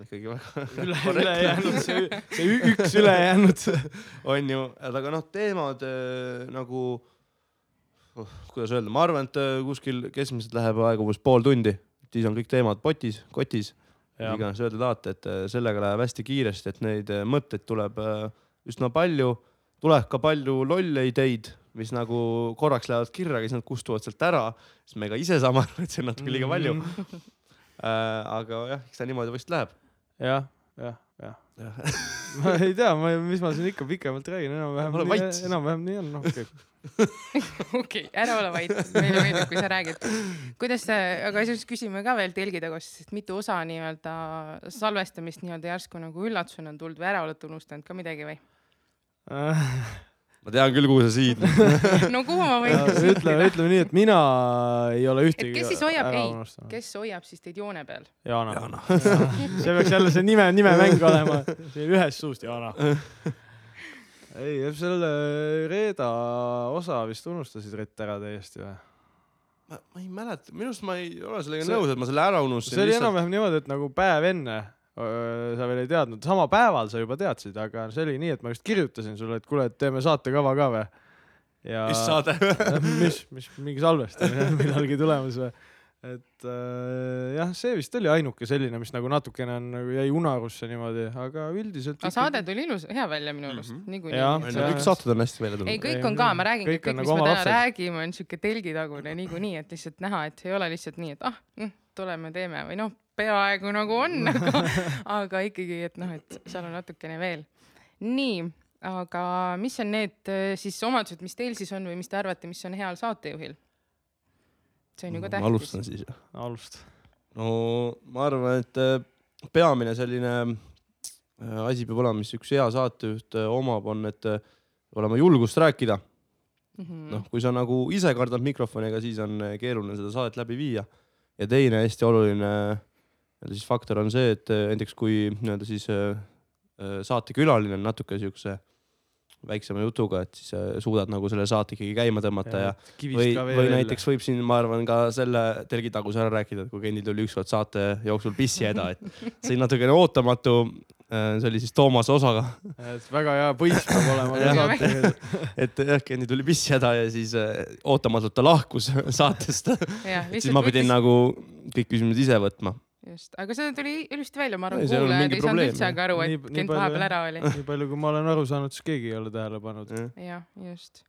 Ikkagi väga üle, ülejäänud, see, see üks ülejäänud. <laughs> onju, aga noh, teemad äh, nagu oh,, kuidas öelda, ma arvan, et äh, kuskil keskmiselt läheb aega umbes pool tundi, siis on kõik teemad potis, kotis, iganes öelda tahate, et äh, sellega läheb hästi kiiresti, et neid äh, mõtteid tuleb äh, üsna palju, tuleb ka palju lolle ideid, mis nagu korraks lähevad kirja, aga siis nad kustuvad sealt ära, siis me ka ise saame aru, et see on natuke liiga palju. Mhm. aga jah, eks ta niimoodi vist läheb. jah, jah, jah. jah, ma ei tea, ma, mis ma siin ikka pikemalt räägin, enam-vähem enam-vähem nii on, noh okei. <laughs> okei, ära ole vait, meile meeldib, kui sa räägid. kuidas see, aga siis küsime ka veel telgitagust, sest mitu osa nii-öelda salvestamist nii-öelda järsku nagu üllatusena on tulnud või ära olete unustanud ka midagi või? <laughs> ma tean küll, kuhu sa siid. <laughs> no kuhu ma võin ütleme, küsida? ütleme nii, et mina ei ole ühtegi kes siis hoiab- ei, kes hoiab siis teid joone peal? Jana, Jana. <laughs> see peaks jälle see nime, nimemäng olema. ühest suust Jana. <laughs> ei, selle Reeda osa vist unustasid Rett ära täiesti või? ma, ei mäleta, minu arust ma ei ole sellega See- nõus, et ma selle ära unustasin. see oli enam-vähem niimoodi, et nagu päev enne sa veel ei teadnud, sama päeval sa juba teadsid, aga see oli nii, et ma just kirjutasin sulle, et kuule, et teeme saatekava ka või. ja mis saade? <laughs> mis, mis mingi salvestamine <laughs> millalgi tulemas või? et äh, jah, see vist oli ainuke selline, mis nagu natukene on nagu jäi unarusse niimoodi, aga üldiselt. aga saade tuli ilus, hea välja minu arust mm, -hmm. Niikuinii. Kõik saated on hästi välja ei, tulnud. kõik on ka, ma räägingi, kõik on kõik, nagu mis me oma täna lapsed. räägime, on siuke telgitagune niikuinii, et lihtsalt näha, et ei ole lihtsalt nii, et ah mm,, tuleme teeme või noh, peaaegu nagu on, <laughs> aga, aga ikkagi, et noh, et seal on natukene veel. nii, aga mis on need äh, siis omadused, mis teil siis on või mis te arvate, mis on heal saatejuhil? see on ju ka ma tähtis alustan. siis. alusta. no ma arvan, et äh, peamine selline äh, asi peab olema, mis üks hea saatejuht omab, on, et olema julgust rääkida. Mhm. noh, kui sa nagu ise kardad mikrofoniga, siis on keeruline seda saadet läbi viia. ja teine hästi oluline nii-öelda siis faktor on see, et äh, näiteks kui nii-öelda siis äh, äh, saatekülaline on natuke siukse väiksema jutuga, et siis suudad nagu selle saate ikkagi käima tõmmata ja, ja või, või näiteks võib siin, ma arvan, ka selle telgitaguse ära rääkida, et kui Kenny tuli ükskord saate jooksul pissi häda, et see oli natukene ootamatu. see oli siis Toomase osaga, väga hea põis peab olema ka saatejuhil. et jah, Kenny tuli pissi häda ja siis äh, ootamatult ta lahkus <laughs> saatest. siis ma pidin nagu kõik küsimused ise võtma. just, aga see tuli ilusti välja, ma arvan, kuulajad ei saanud üldse aga aru, et nii Kent vahepeal ära oli. <laughs> nii palju, kui ma olen aru saanud, siis keegi ei ole tähele pannud. jah, just.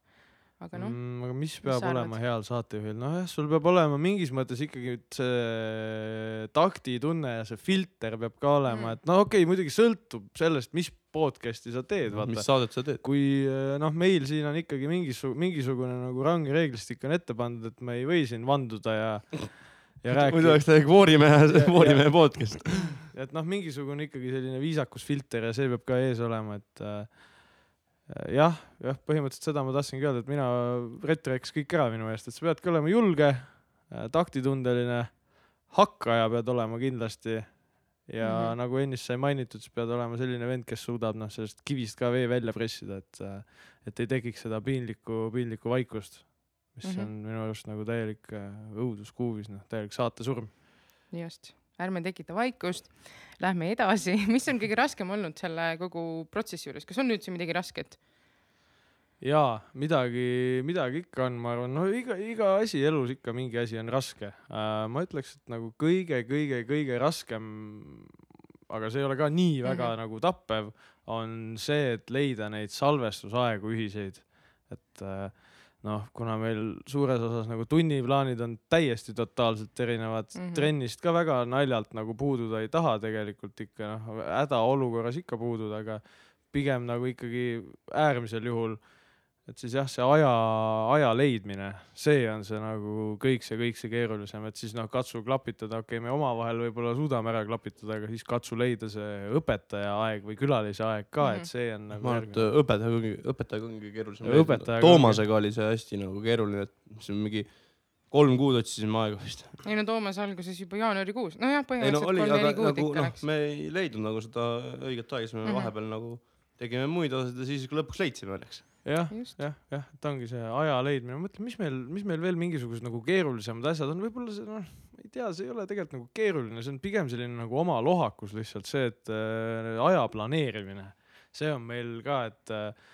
aga noh, mm,. aga mis peab sa olema arvad? heal saatejuhil, nojah, sul peab olema mingis mõttes ikkagi see taktitunne ja see filter peab ka olema Mm. et no okei okay,, muidugi sõltub sellest, mis podcast'i sa teed, mis vaata. saadet sa teed? kui eh, noh, meil siin on ikkagi mingisugune, mingisugune nagu range reeglistik on ette pandud, et me ei või siin vanduda ja, <laughs> ja muidu rääkida oleks, täiega voorimehe voorimehe podcast. <laughs> et noh, mingisugune ikkagi selline viisakusfilter ja see peab ka ees olema, et äh, jah, jah, põhimõtteliselt seda ma tahtsingi öelda, et mina, Rett rääkis kõik ära minu eest, et sa peadki olema julge, taktitundeline, hakkaja pead olema kindlasti ja mm. -hmm. nagu ennist sai mainitud, siis pead olema selline vend, kes suudab noh, sellest kivist ka vee välja pressida, et äh, et ei tekiks seda piinlikku, piinlikku vaikust, mis mm. -hmm. on minu arust nagu täielik äh, õuduskuuvis, noh, täielik saatesurm. just, ärme tekita vaikust. Lähme edasi, <laughs> mis on kõige raskem olnud selle kogu protsessi juures, kas on üldse midagi rasket? jaa, midagi, midagi ikka on, ma arvan, no iga, iga asi elus ikka mingi asi on raske uh,. ma ütleks, et nagu kõige-kõige-kõige raskem, aga see ei ole ka nii väga mm. -hmm. nagu tappev, on see, et leida neid salvestusaegu ühiseid. et uh, noh, kuna meil suures osas nagu tunniplaanid on täiesti totaalselt erinevad mm. -hmm. trennist ka väga naljalt nagu puududa ei taha tegelikult ikka noh, hädaolukorras ikka puududa, aga pigem nagu ikkagi äärmisel juhul et siis jah, see aja, aja leidmine, see on see nagu kõik see, kõik see keerulisem, et siis noh, katsu klapitada, okei okay,, me omavahel võib-olla suudame ära klapitada, aga siis katsu leida see õpetaja aeg või külalise aeg ka mm, -hmm. Mhm. et see on nagu ma arvan, et õpetajaga ongi, õpetajaga ongi keerulisem. Õpetajaga Toomasega oli see hästi nagu keeruline, et see on mingi kolm kuud otsisime aega vist. ei no Toomas alguses juba jaanuarikuus, nojah, no põhimõtteliselt aga kolm-neli kuud nagu ikka noh läks,. me ei leidnud nagu seda õiget aega, siis me Mhm. vahepeal nagu tegime muid osasid ja siis lõpuks leidsime õnneks. jah, jah, jah, et ongi see aja leidmine, ma mõtlen, mis meil, mis meil veel mingisugused nagu keerulisemad asjad on, võib-olla see noh, ei tea, see ei ole tegelikult nagu keeruline, see on pigem selline nagu oma lohakus lihtsalt see, et äh, aja planeerimine, see on meil ka, et äh,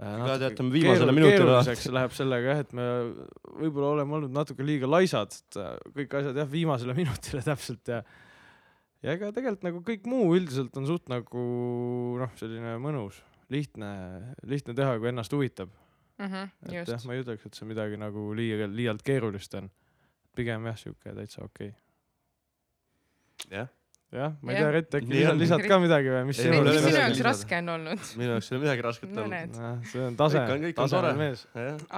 Ka teatame viimasele minutile. läheb sellega jah, et me võib-olla oleme olnud natuke liiga laisad, et äh, kõik asjad jah, viimasele <laughs> minutile täpselt ja ja ega tegelikult nagu kõik muu üldiselt on suht nagu noh, selline mõnus, lihtne, lihtne teha, kui ennast huvitab. Mhm, et jah, just, ma ei ütleks, et see midagi nagu liiga, liialt keerulist on. pigem jah, sihuke täitsa okei jah, okay.. jah, ma ei Jah. tea, Rett, äkki lisad, on. lisad ka midagi või, mis sinul mis sinu jaoks raske on olnud? minu jaoks ei ole midagi rasket no olnud. see on tase Kõik on-, kõik on tasemel mees.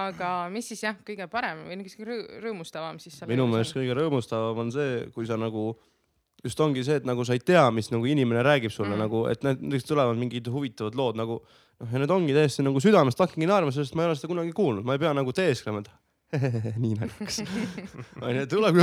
aga mis siis jah, kõige parem või rõõ- rõõmustavam siis minu meelest kõige rõõmustavam on see, kui sa nagu just ongi see, et nagu sa ei tea, mis nagu inimene räägib sulle Mm. nagu, et näiteks tulevad mingid huvitavad lood nagu noh, ja need ongi täiesti nagu südamest hakkangi naerma, sest ma ei ole seda kunagi kuulnud, ma ei pea nagu teesklema, et <laughs> nii naljakas. onju, tuleb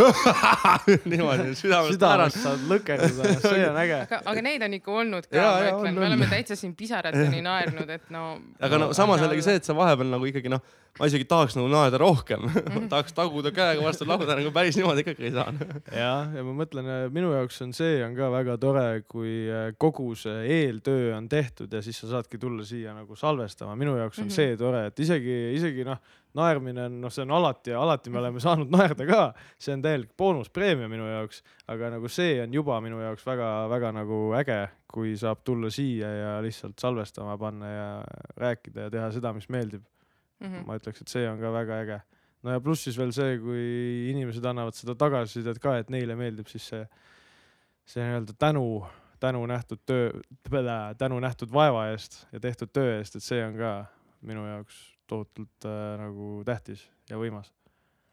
<laughs> niimoodi südamest südamest. saad lõkerduda, see on äge. aga, aga neid on ikka olnud ka, ma ütlen, me oleme täitsa siin pisarateni <laughs> naernud, et no. aga no samas jällegi see, et sa vahepeal nagu ikkagi noh, ma isegi tahaks nagu naerda rohkem tahaks taguda käega vastu lauda nagu päris niimoodi ikkagi ei saa. jah, ja ma mõtlen, minu jaoks on see on ka väga tore, kui äh, kogu see eeltöö on tehtud ja siis sa saadki tulla siia nagu salvestama, minu jaoks on Mhm. see tore, et isegi, isegi noh, naermine on, noh, see on alati, alati me oleme saanud naerda ka, see on täielik boonuspreemia minu jaoks, aga nagu see on juba minu jaoks väga-väga nagu äge, kui saab tulla siia ja lihtsalt salvestama panna ja rääkida ja teha seda, mis meeldib. Mhm. ma ütleks, et see on ka väga äge. no ja pluss siis veel see, kui inimesed annavad seda tagasisidet ka, et neile meeldib, siis see, see nii-öelda tänu, tänu nähtud töö, tänu nähtud vaeva eest ja tehtud töö eest, et see on ka minu jaoks tohutult äh, nagu tähtis ja võimas.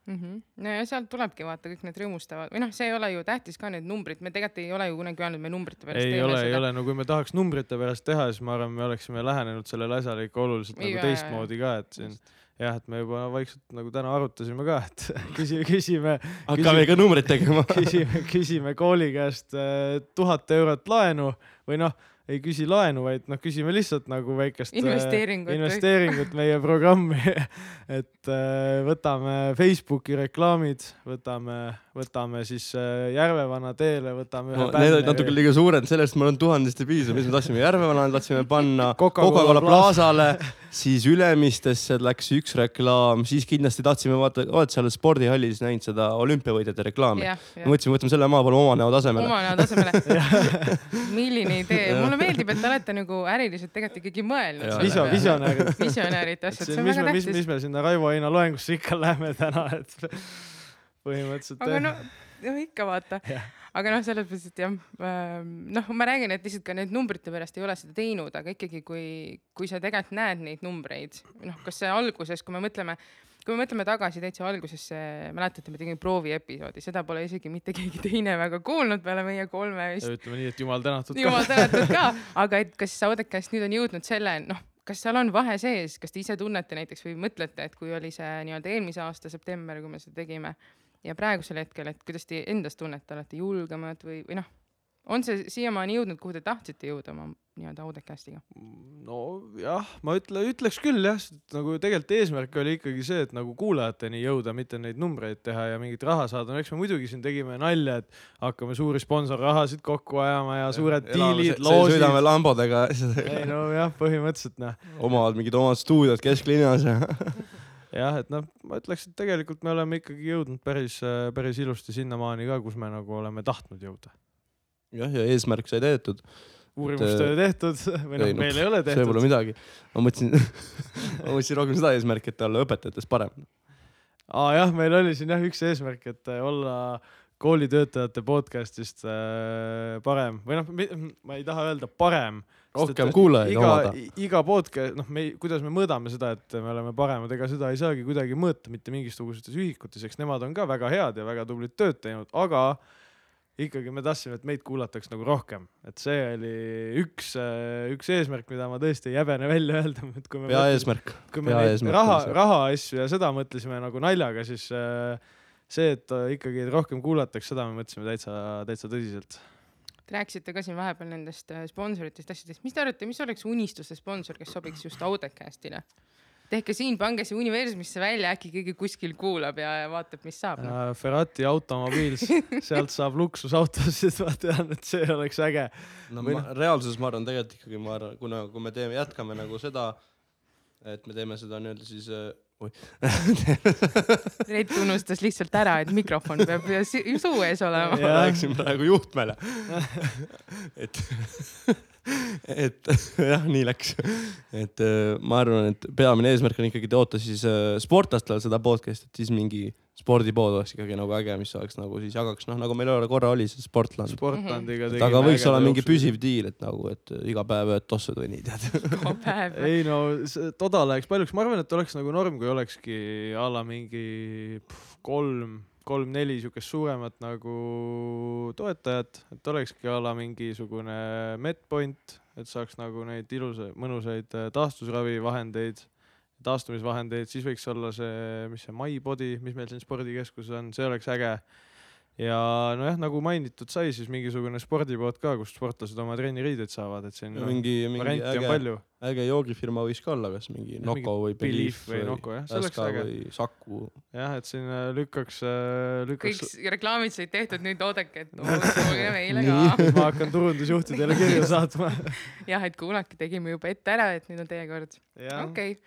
mm. -hmm. no ja sealt tulebki vaata kõik need rõõmustavad või noh, see ei ole ju tähtis ka need numbrid, me tegelikult ei ole ju kunagi öelnud, me numbrite pärast ei ole, ei ole, no kui me tahaks numbrite pärast teha, siis ma arvan, me oleksime lähenenud sellele asjale ikka oluliselt nagu Jaa, teistmoodi ka, et siin jah, et me juba vaikselt nagu täna arutasime ka, et <laughs> küsime, <laughs> küsime, hakkame ikka numbreid tegema. küsime, küsime kooli käest äh, tuhat eurot laenu või noh, ei küsi laenu, vaid noh, küsime lihtsalt nagu väikest äh, Investeeringut investeeringut meie programmi. <laughs> et äh, võtame Facebooki reklaamid, võtame, võtame siis äh, Järvevana teele, võtame ühe No, need olid natuke liiga suured, sellest ma olen tuhandest ei piisa, mis me tahtsime Järvevanale, tahtsime panna <laughs> Coca-Cola Coca-Cola Plaza. Plazale, siis Ülemistesse läks üks reklaam, siis kindlasti tahtsime vaata, oled seal spordihallis näinud seda olümpiavõitjate reklaami? me mõtlesime, võtame selle maha, paneme oma näo tasemele. oma näo tasemele. <laughs> milline idee, mulle meeldib, et te olete nagu äriliselt tegelikult ikkagi mõelnud Viso-, peale. visionäärid. visionäärid asjad, see on väga tähtis mis. me sinna Raivo Eina loengusse ikka <laughs> lähme täna, et põhimõtteliselt aga no, no ikka vaata Jah.. aga noh, selles mõttes, et jah, noh, ma räägin, et lihtsalt ka need numbrite pärast ei ole seda teinud, aga ikkagi, kui, kui sa tegelikult näed neid numbreid, noh, kas see alguses, kui me mõtleme, kui me mõtleme tagasi täitsa algusesse, mäletate, me tegime prooviepisoodi, seda pole isegi mitte keegi teine väga kuulnud peale meie kolme vist. ütleme nii, et jumal tänatud ka. jumal <laughs> tänatud ka, aga et kas Audekast nüüd on jõudnud selle, noh, kas seal on vahe sees, kas te ise tunnete näiteks või mõtlete, et kui oli see nii-öelda eelmise aasta september, kui me seda tegime ja praegusel hetkel, et kuidas te endas tunnete, olete julgemad või, või noh, on see siiamaani jõudnud, kuhu te tahtsite jõuda oma nii-öelda Audecastiga? nojah, ma ütle, ütleks küll jah, nagu tegelikult eesmärk oli ikkagi see, et nagu kuulajateni jõuda, mitte neid numbreid teha ja mingit raha saada, no eks me muidugi siin tegime nalja, et hakkame suuri sponsorrahasid kokku ajama ja suured diilid, sõidame loosid. lambodega, ei no jah, põhimõtteliselt noh, omavad mingid omad stuudiod kesklinnas ja <laughs> jah, et noh, ma ütleks, et tegelikult me oleme ikkagi jõudnud päris, päris ilusti sinnamaani ka, kus me nagu oleme tahtnud jõuda. jah, ja eesmärk sai täidetud. uurimustöö tehtud <laughs> või noh Ei,, no, meil ei ole see pole tehtud. midagi. ma mõtlesin, <laughs> ma mõtlesin rohkem seda eesmärki, et olla õpetajatest parem. aa jah, meil oli siin jah üks eesmärk, et äh, olla koolitöötajate podcast'ist äh, parem või noh, ma ei taha öelda parem. Rohkem kuulajaid omada., iga podcast, noh, me, kuidas me mõõdame seda, et me oleme paremad, ega seda ei saagi kuidagi mõõta mitte mingisugustes ühikutes, eks nemad on ka väga head ja väga tublit tööd teinud, aga ikkagi me tahtsime, et meid kuulataks nagu rohkem, et see oli üks, üks eesmärk, mida ma tõesti ei häbene välja öelda, et kui me peaeesmärk. kui me neid raha rahaasju ja seda mõtlesime nagu naljaga, siis äh, see, et ikkagi rohkem kuulataks, seda me mõtlesime täitsa, täitsa tõsiselt. Te rääkisite ka siin vahepeal nendest äh, sponsoritest, asjadest, mis te arvate, mis oleks unistuste sponsor, kes sobiks just Audecastile? tehke siin, pange see universumisse välja, äkki keegi kuskil kuulab ja ja vaatab, mis saab no.. Äh, Ferrati automobiils, <laughs> sealt saab luksusautosid, ma tean, et see oleks äge. no Või ma, reaalsuses ma arvan tegelikult ikkagi ma arvan, kuna, kui me teeme, jätkame nagu seda, et me teeme seda nii-öelda siis äh,, oi <laughs> Reit unustas lihtsalt ära, et mikrofon peab suu ees olema. ma rääkisin praegu juhtmele. <laughs> et, et jah, nii läks. et äh, ma arvan, et peamine eesmärk on ikkagi toota siis äh, sportlastele seda podcast'i, et siis mingi spordipood oleks ikkagi nagu äge, mis oleks nagu siis jagaks, noh nagu meil korra oli see Sportland. Sportlandiga tegime. aga võiks olla mingi püsiv diil, et nagu, et iga päev ööd tossud või nii, tead. iga päev. <laughs> ei no toda läheks paljuks, ma arvan, et oleks nagu norm, kui olekski a la mingi pff, kolm, kolm-neli siukest suuremat nagu toetajat, et olekski a la mingisugune medpoint, et saaks nagu neid ilusaid, mõnusaid äh, taastusravivahendeid, taastumisvahendeid, siis võiks olla see, mis see MyBody, mis meil siin spordikeskuses on, see oleks äge ja nojah, nagu mainitud sai, siis mingisugune spordipood ka, kust sportlased oma trenniriideid saavad, et siin no, mingi, mingi variante on äge, palju. äge joogifirma võiks ka olla, kas mingi Noko või Belief Belief või Noko, jah, see oleks äge. või Saku. jah, et siin äh, lükkaks, lükkaks kõik, reklaamid said tehtud, nüüd oodake, et <laughs> olge meile ka. ma hakkan turundusjuhtidele kirja saatma. <laughs> jah, et kuulake, tegime juba ette ära, et nüüd on teie kord. okei okay.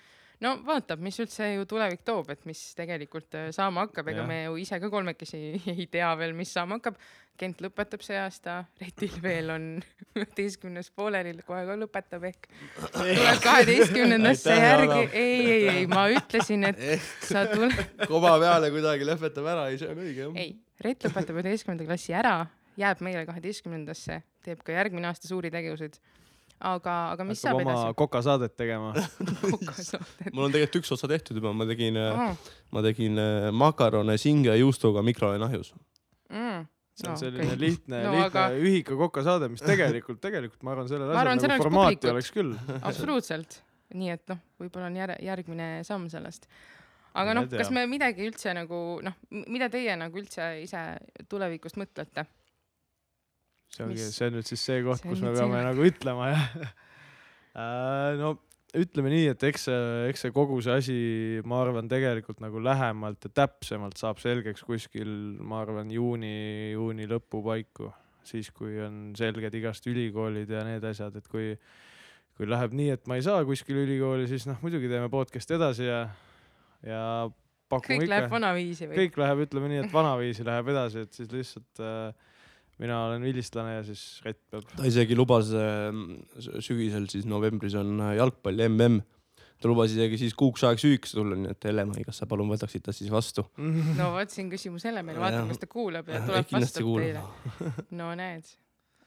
No vaatab, mis üldse ju tulevik toob, et mis tegelikult äh, saama hakkab, ega me ju ise ka kolmekesi <laughs> ei tea veel, mis saama hakkab. Kent lõpetab see aasta, Retil veel on <laughs> üheteistkümnes pooleli, kohe ka lõpetab ehk tuleb kaheteistkümnendasse järgi ei, ei, ei, ma ütlesin, et sa tule, <laughs> koba peale kuidagi lõpetab ära, ei see on õige jah. ei, Rett lõpetab üheteistkümnenda klassi ära, jääb meile kaheteistkümnendasse, teeb ka järgmine aasta suuri tegevuseid. aga, aga mis saab oma edasi? kokasaadet tegema. <laughs> mul on tegelikult üks osa tehtud juba, ma tegin, aa, ma tegin äh, makarone singe juustuga mikrolaineahjus. mm. see on No, selline okei. lihtne No lihtne aga- ühika kokasaade, mis tegelikult, tegelikult ma arvan, sellel asjal sellel nagu oleks formaati publikut. oleks küll. <laughs> absoluutselt, nii et noh, võib-olla on jär-, järgmine samm sellest. aga noh kas me midagi üldse nagu noh, mida teie nagu üldse ise tulevikust mõtlete? See ongi, see on nüüd siis see koht, kus me peame see- nagu ütlema jah. <laughs> no ütleme nii, et eks see, eks see kogu see asi, ma arvan, tegelikult nagu lähemalt ja täpsemalt saab selgeks kuskil, ma arvan, juuni, juuni lõpu paiku, siis kui on selged igast ülikoolid ja need asjad, et kui kui läheb nii, et ma ei saa kuskil ülikooli, siis noh, muidugi teeme podcast'i edasi ja, ja pakume kõik läheb ikka, vanaviisi või? kõik läheb, ütleme nii, et vanaviisi läheb edasi, et siis lihtsalt äh, mina olen vilistlane ja siis Rett peab ta isegi lubas äh, sügisel siis novembris on äh, jalgpalli mm. ta lubas isegi siis kuuks ajaks ühiks tulla, nii et Helema, kas sa palun võtaksid ta siis vastu? <laughs> no vot, siin küsimus Helmele, vaatame, kas ta kuulab ja Äh, <laughs> tuleb vastab teile. <laughs> no näed,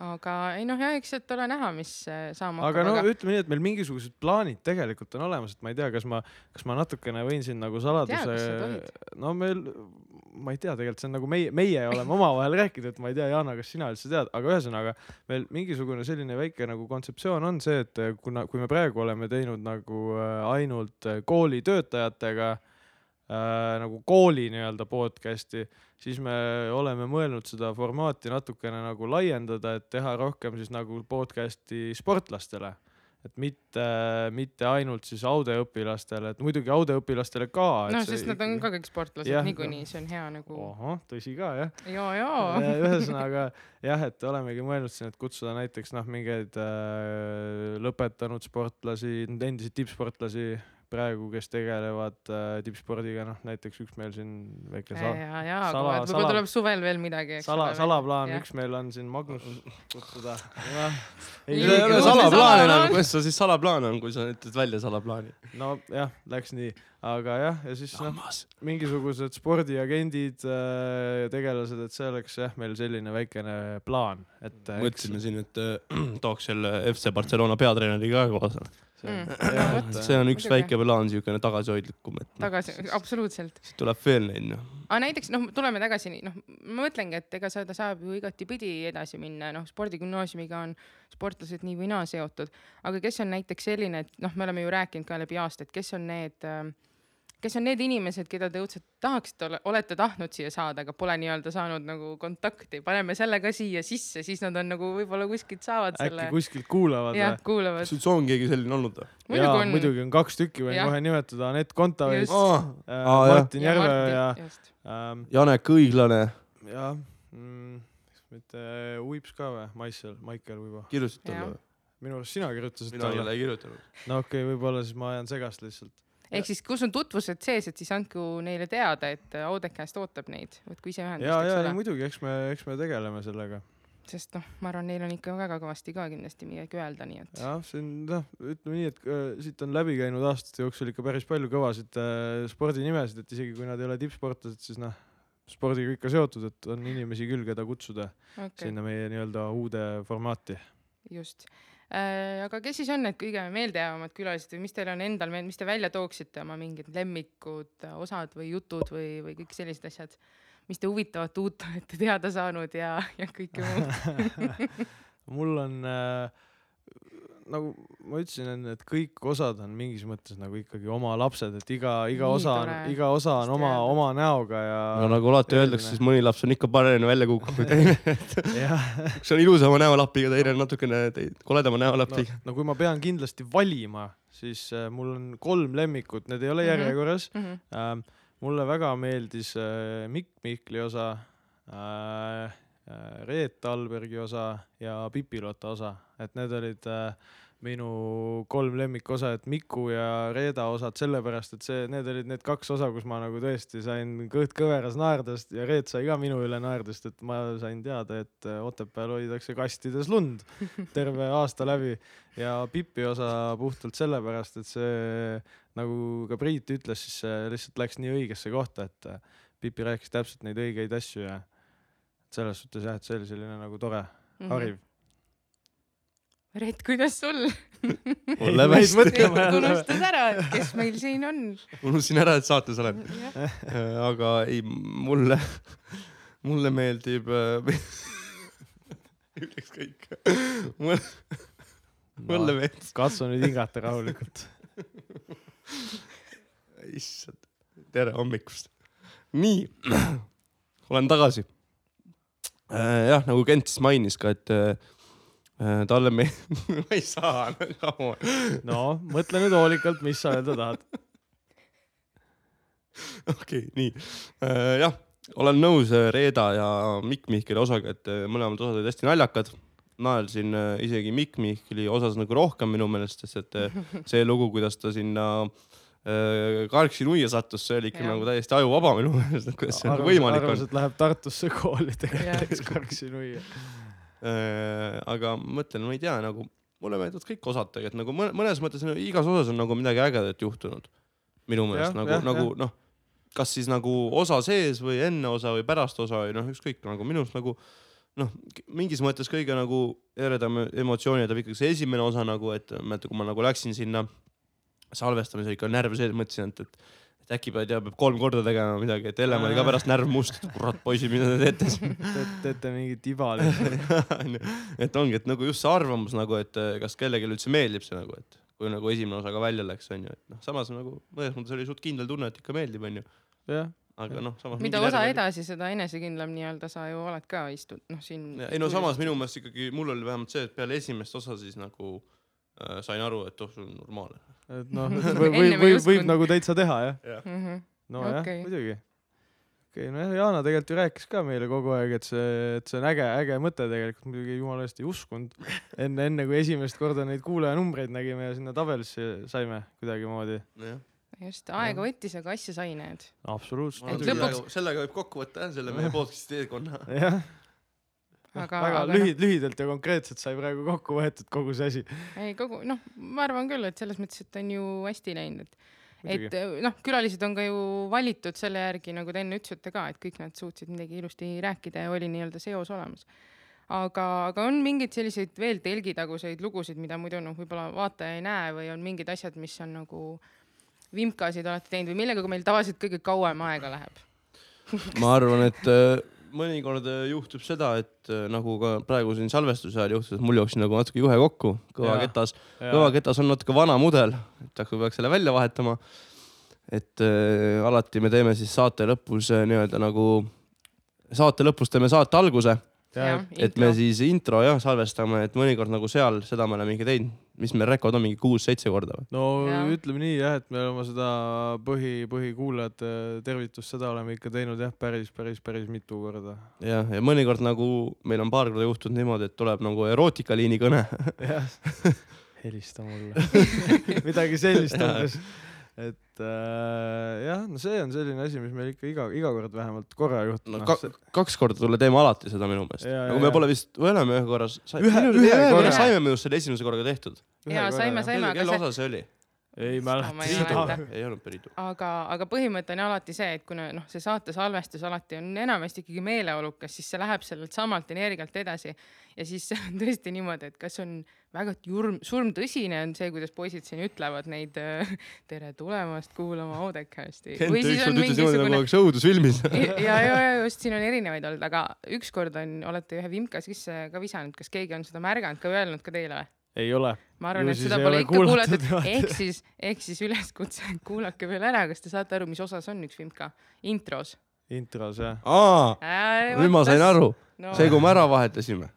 aga ei noh, jah, eks sealt ole näha, mis äh, saama aga no hakkab, ütleme nii, et meil mingisugused plaanid tegelikult on olemas, et ma ei tea, kas ma, kas ma natukene võin siin nagu saladuse no meil, ma ei tea, tegelikult see on nagu meie, meie oleme <laughs> omavahel rääkinud, et ma ei tea, Jana, kas sina üldse tead, aga ühesõnaga meil mingisugune selline väike nagu kontseptsioon on see, et kuna, kui me praegu oleme teinud nagu äh, ainult äh, koolitöötajatega äh, nagu kooli nii-öelda podcast'i, siis me oleme mõelnud seda formaati natukene nagu laiendada, et teha rohkem siis nagu podcast'i sportlastele. Et mitte, mitte ainult siis Aude õpilastele, et muidugi Aude õpilastele ka. no sest nad on ka kõik sportlased niikuinii, see on hea nagu, ohoh, tõsi ka jah. joo, joo. ühesõnaga jah, et olemegi mõelnud siin, et kutsuda näiteks noh, mingeid äh, lõpetanud sportlasi, endiseid tippsportlasi praegu, kes tegelevad äh, tippspordiga, noh näiteks üks meil siin väike ja, sa- ja, ja, aga võib-olla sala- tuleb suvel veel midagi, eks sala, salaplaan, üks meil on siin Magnus kutsuda. Ei, see ei ole salaplaan enam, kuidas sa siis salaplaan on, kui sa ütled välja salaplaani? nojah, läks nii, aga jah, ja siis noh, mingisugused spordiagendid äh,, tegelased, et see oleks jah, meil selline väikene plaan, et äh, mõtlesime siin, et äh, <clears throat> tooks selle FC Barcelona peatreeneri ka kaasa. See on Mm. No see on üks Muidugi. väike plaan, siukene tagasihoidlikum, et noh, tagasi, absoluutselt. siit tuleb veel neid noh. aga näiteks noh, tuleme tagasi, noh, ma mõtlengi, et ega seda saab ju igatipidi edasi minna, noh, spordigümnaasiumiga on sportlased nii või naa seotud, aga kes on näiteks selline, et noh, me oleme ju rääkinud ka läbi aasta, et kes on need, kes on need inimesed, keda te õudselt tahaksite, olete tahtnud siia saada, aga pole nii-öelda saanud nagu kontakti, paneme selle ka siia sisse, siis nad on nagu võib-olla kuskilt saavad äkki selle, kuskilt kuulavad jah, või? kuulavad. kas üldse on keegi selline olnud või? muidugi jaa, on. muidugi on kaks tükki, võin Jah. kohe nimetada, Anett Kontaveit Aa, äh, jah. Martin Järve ja just. ähm, Janek Õiglane jah mm,, mitte Uips ka või, Maicel, Maicel võib-olla. kirjutasid Jah. talle või? minu arust sina kirjutasid mina ei talle ole. kirjutanud. no okei okay,, võib-olla siis ma ajan segast lihtsalt. Ehk siis, kus on tutvused sees, et siis andku neile teada, et Audekast ootab neid, võtku ise ühendust, ja, ja ole. muidugi, eks me, eks me tegeleme sellega. sest noh, ma arvan, neil on ikka väga kõvasti ka kindlasti midagi öelda, nii et. jah, see on noh, ütleme nii, et äh, siit on läbi käinud aastate jooksul ikka päris palju kõvasid äh, spordinimesid, et isegi kui nad ei ole tippsportlased, siis noh, spordiga ikka seotud, et on inimesi küll, keda kutsuda okay. sinna meie nii-öelda uude formaati. just. Aga kes siis on need kõige meeldejäävamad külalised või mis teil on endal mis te välja tooksite oma mingid lemmikud, osad või jutud või, või kõik sellised asjad, mis te huvitavat uut <laughs> olete teada saanud ja, ja kõike muud. <laughs> mul on äh, nagu ma ütlesin enne, et kõik osad on mingis mõttes nagu ikkagi oma lapsed, et iga, iga Nii osa on iga osa on oma, oma näoga ja no nagu alati öeldakse, siis mõni laps on ikka paremini välja kukkunud kui teine. <laughs> üks on ilusama näolapiga, teine on natukene koledama no, näolapiga. no kui ma pean kindlasti valima, siis äh, mul on kolm lemmikut, need ei ole Mhm. järjekorras Mhm. ähm,. mulle väga meeldis äh, Mikk Mihkli osa äh,, äh, Reet Talbergi osa ja Pipilota osa, et need olid äh, minu kolm lemmikosa, et Miku ja Reeda osad sellepärast, et see, need olid need kaks osa, kus ma nagu tõesti sain kõht kõveras naerdast ja Reet sai ka minu üle naerdast, et ma sain teada, et äh, Otepääl hoitakse kastides lund <laughs> terve aasta läbi ja Pipi osa puhtalt sellepärast, et see nagu ka Priit ütles, siis see lihtsalt läks nii õigesse kohta, et äh, Pipi rääkis täpselt neid õigeid asju ja selles suhtes jah, et see oli selline nagu tore, Mhm. hariv. Red, kuidas sul? mul läheb hästi, mõtlema jälle. unustas ära, et kes meil siin on. unustasin ära, et saates olen. aga ei, mulle, mulle meeldib äh,. ükskõik. mulle, mulle meeldib, katsu nüüd hingata rahulikult. issand, tere hommikust. nii, olen tagasi. jah, nagu Kent siis mainis ka, et äh, talle me-, <laughs> ma ei saa, on. no mõtle nüüd hoolikalt, mis sa öelda tahad. <laughs> okei, nii äh,. jah, olen nõus äh, Reeda ja Mikk Mihkeli osaga, et äh, mõlemad osad olid hästi naljakad. naersin äh, isegi Mikk Mihkeli osas nagu rohkem minu meelest, sest et äh, <laughs> see lugu, kuidas ta sinna äh, Karksi nuia sattus, see oli ikka Jah. nagu täiesti ajuvaba minu meelest, et kuidas see nagu võimalik arvas, on. et läheb Tartusse kooli tegelikult, karksi nuia. Äh, aga mõtlen, ma ei tea, nagu mulle meeldivad kõik osad tegelikult nagu mõne- mõnes mõttes no, igas osas on nagu midagi ägedat juhtunud. minu meelest nagu nagu noh, kas siis nagu osa sees või enne osa või pärast osa või noh, ükskõik nagu minu arust nagu noh, mingis mõttes kõige nagu eredam emotsioon jätab ikkagi see esimene osa nagu, et mäletan, kui ma nagu läksin sinna salvestamisele ikka närv sees, mõtlesin, et, et et äkki pead ja peab kolm korda tegema midagi, et Hellem oli ka pärast närv must, et kurat poisid, mida te teete siin. <laughs> teete mingit iba lihtsalt. <laughs> et ongi, et nagu just see arvamus nagu, et eh, kas kellelegi üldse meeldib see nagu, et kui nagu esimene osa ka välja läks, onju, et noh, samas nagu mõnes mõttes oli suht kindel tunne, et ikka meeldib, onju, jah, aga noh, samas. mida osa. edasi, seda enesekindlam nii-öelda sa ju oled ka istud, noh siin. ei no samas minu meelest ikkagi mul oli vähemalt see, et peale esimest osa siis nagu äh, sain aru, et oh, see on normaalne. et noh, <laughs> võib, võib, võib, võib nagu täitsa teha jah. Mhm. nojah okay., muidugi. okei okay,, nojah, Jana tegelikult ju rääkis ka meile kogu aeg, et see, et see on äge, äge mõte tegelikult, muidugi jumala eest ei uskunud. enne, enne kui esimest korda neid kuulajanumbreid nägime ja sinna tabelisse saime kuidagimoodi. nojah. just, aega võttis, aga asja sai, näed. absoluutselt. Et lõpuks- sellega võib kokku võtta jah, selle meie podcast'i teekonna. jah, aga, väga aga noh, lühid, lühidalt ja konkreetselt sai praegu kokku võetud kogu see asi. ei kogu, noh, ma arvan küll, et selles mõttes, et on ju hästi läinud, et et eh, noh, külalised on ka ju valitud selle järgi, nagu te enne ütlesite ka, et kõik nad suutsid midagi ilusti rääkida ja oli nii-öelda seos olemas. aga, aga on mingeid selliseid veel telgitaguseid lugusid, mida muidu noh, võib-olla vaataja ei näe või on mingid asjad, mis on nagu vimkasid olete teinud või millega meil tavaliselt kõige kauem aega läheb? ma arvan, et <laughs> äh, mõnikord äh, juhtub seda, et äh, nagu ka praegu siin salvestuse ajal juhtus, et mul jooksis nagu natuke juhe kokku kõva Jaa. ketas. kõva ketas on natuke vana mudel, et äkki peaks selle välja vahetama. et äh, alati me teeme siis saate lõpus äh, nii-öelda nagu, saate lõpus teeme saate alguse, et me siis intro jah salvestame, et mõnikord nagu seal seda me oleme ikka teinud, mis meil rekord on mingi kuus-seitse korda või? no Jah. ütleme nii jah, et me oleme seda põhi, põhikuulajate tervitust, seda oleme ikka teinud jah, päris, päris, päris mitu korda. jah, ja mõnikord nagu meil on paar korda juhtunud niimoodi, et tuleb nagu erootikaliini kõne. jah, <laughs> helista mulle. <laughs> midagi sellist umbes. et äh, jah, no see on selline asi, mis meil ikka iga, iga kord vähemalt korra juhtub no no, ka,. kaks korda tulla teeme alati seda minu meelest. Jaa, nagu me pole vist, või oleme ühe korra, Ühe- ühe ühe korra korra. saime me just selle esimese korraga tehtud. Jaa, saime, saime. aga kelle see- osa see oli? ei mäleta ei olnud Peridu. aga, aga põhimõte on alati see, et kuna noh, see saate salvestus alati on enamasti ikkagi meeleolukas, siis see läheb sellelt samalt energialt edasi ja siis see <laughs> on tõesti niimoodi, et kas on väga jurm, surmtõsine on see, kuidas poisid siin ütlevad neid äh, tere tulemast kuulama ükskord ütles niimoodi nagu oleks õudusfilmis. ja, ja, ja just siin on erinevaid olnud, aga ükskord on, olete ühe vimka sisse ka visanud, kas keegi on seda märganud ka öelnud ka teile või? ei ole. ma arvan, et siis seda ei pole ole ikka kuulatud, ehk siis, ehk siis üleskutse, kuulake veel ära, kas te saate aru, mis osas on üks vimka? intros. intros jah. aa, nüüd ma sain aru. no,. see, kui me ära vahetasime.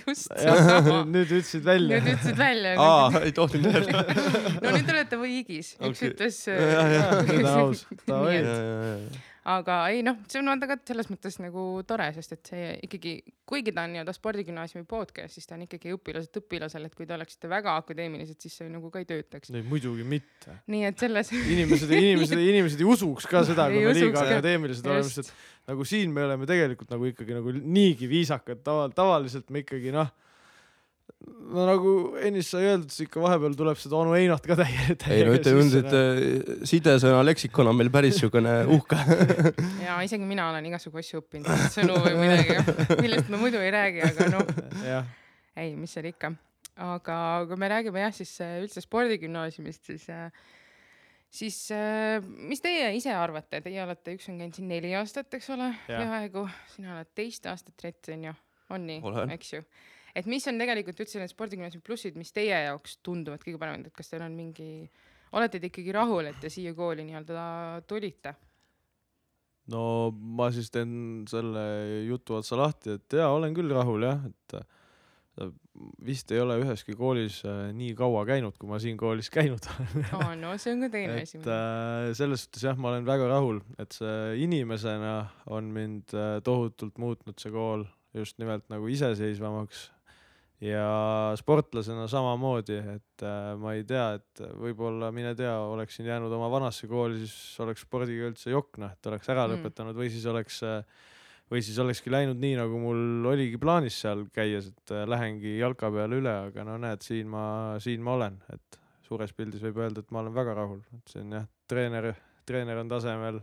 Just jah, <laughs> nüüd ütlesid välja nüüd. ütlesid välja. aa, ei tohtinud <laughs> öelda. no nüüd te olete võigis, üks Okei. ütles. Ja, ja, nüüd on aus. Aga ei noh, see on vaata ka selles mõttes nagu tore, sest et see ikkagi, kuigi ta on nii-öelda spordigümnaasiumi podcast, siis ta on ikkagi õpilaselt õpilasel, et kui te oleksite väga akadeemilised, siis see nagu ka ei töötaks. ei muidugi mitte. nii et selles inimesed, inimesed, inimesed ei usuks ka seda, kui me liiga ka. akadeemilised oleme, sest et nagu siin me oleme tegelikult nagu ikkagi nagu niigi viisakad, taval-, tavaliselt me ikkagi noh, no nagu ennist sai öeldud, siis ikka vahepeal tuleb seda onu Einot ka täie. ei no ütleme niimoodi, et äh, sidesõna leksikon on meil päris siukene uhke. <laughs> ja isegi mina olen igasugu asju õppinud, sõnu või midagi, millest me muidu ei räägi, aga noh, ei, mis seal ikka. aga kui me räägime jah, siis äh, üldse spordigümnaasiumist, siis äh, siis mis teie ise arvate, teie olete, üks on käinud siin neli aastat, eks ole, peaaegu, sina oled teist aastat rett on ju, on nii eks ju. Et mis on tegelikult üldse need spordigümnaasiumi plussid, mis teie jaoks tunduvad kõige paremad, et kas teil on mingi, olete te ikkagi rahul, et te siia kooli nii-öelda tulite? no ma siis teen selle jutu otsa lahti, et jaa, olen küll rahul jah, et äh, vist ei ole üheski koolis äh, nii kaua käinud, kui ma siin koolis <laughs> käinud olen. aa, no see on ka teine asi et. äh, selles suhtes jah, ma olen väga rahul, et see inimesena on mind äh, tohutult muutnud see kool just nimelt nagu iseseisvamaks ja sportlasena samamoodi, et äh, ma ei tea, et võib-olla mine tea, oleksin jäänud oma vanasse kooli, siis oleks spordiga üldse jokk noh, et oleks ära Mm. lõpetanud või siis oleks äh, või siis olekski läinud nii, nagu mul oligi plaanis seal käies, et äh, lähengi jalka peale üle, aga no näed, siin ma, siin ma olen, et suures pildis võib öelda, et ma olen väga rahul, et see on jah, treener, treener on tasemel,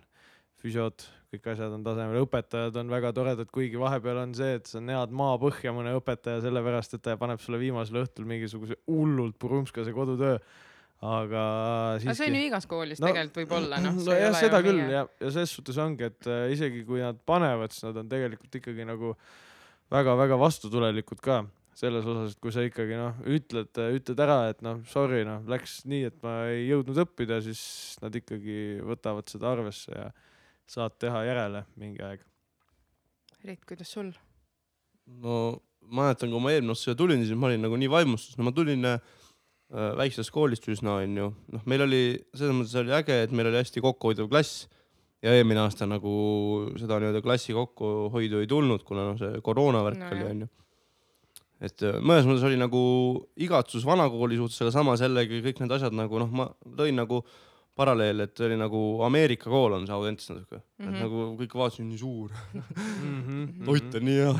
füsiod, kõik asjad on tasemel, õpetajad on väga toredad, kuigi vahepeal on see, et sa näed maapõhja mõne õpetaja sellepärast, et ta paneb sulle viimasel õhtul mingisuguse hullult purumskase kodutöö. aga aga see on siiski ju igas koolis No- tegelikult võib-olla noh. nojah, seda küll ja, ja ses suhtes ongi, et äh, isegi kui nad panevad, siis nad on tegelikult ikkagi nagu väga-väga vastutulelikud ka selles osas, et kui sa ikkagi noh, ütled, ütled ära, et noh, sorry noh, läks nii, et ma ei jõudnud õppida, siis nad ikkagi võtavad seda arvesse ja saad teha järele mingi aeg. Reit, kuidas sul? no ma mäletan, kui ma eelmine aasta siia tulin, siis ma olin nagu nii vaimustus, no ma tulin äh, väiksest koolist üsna onju, noh, meil oli selles mõttes oli äge, et meil oli hästi kokkuhoidev klass ja eelmine aasta nagu seda nii-öelda klassi kokkuhoidu ei tulnud, kuna noh, see koroonavärk No no, oli onju. et äh, mõnes mõttes oli nagu igatsus vanakooli suhtes, aga samas jällegi kõik need asjad nagu noh, ma tõin nagu paralleel, et oli nagu Ameerika kool on see Audentes natuke mm, -hmm. Mhm. et nagu kõik vaatasid nii suur, Mhm. toit on nii hea,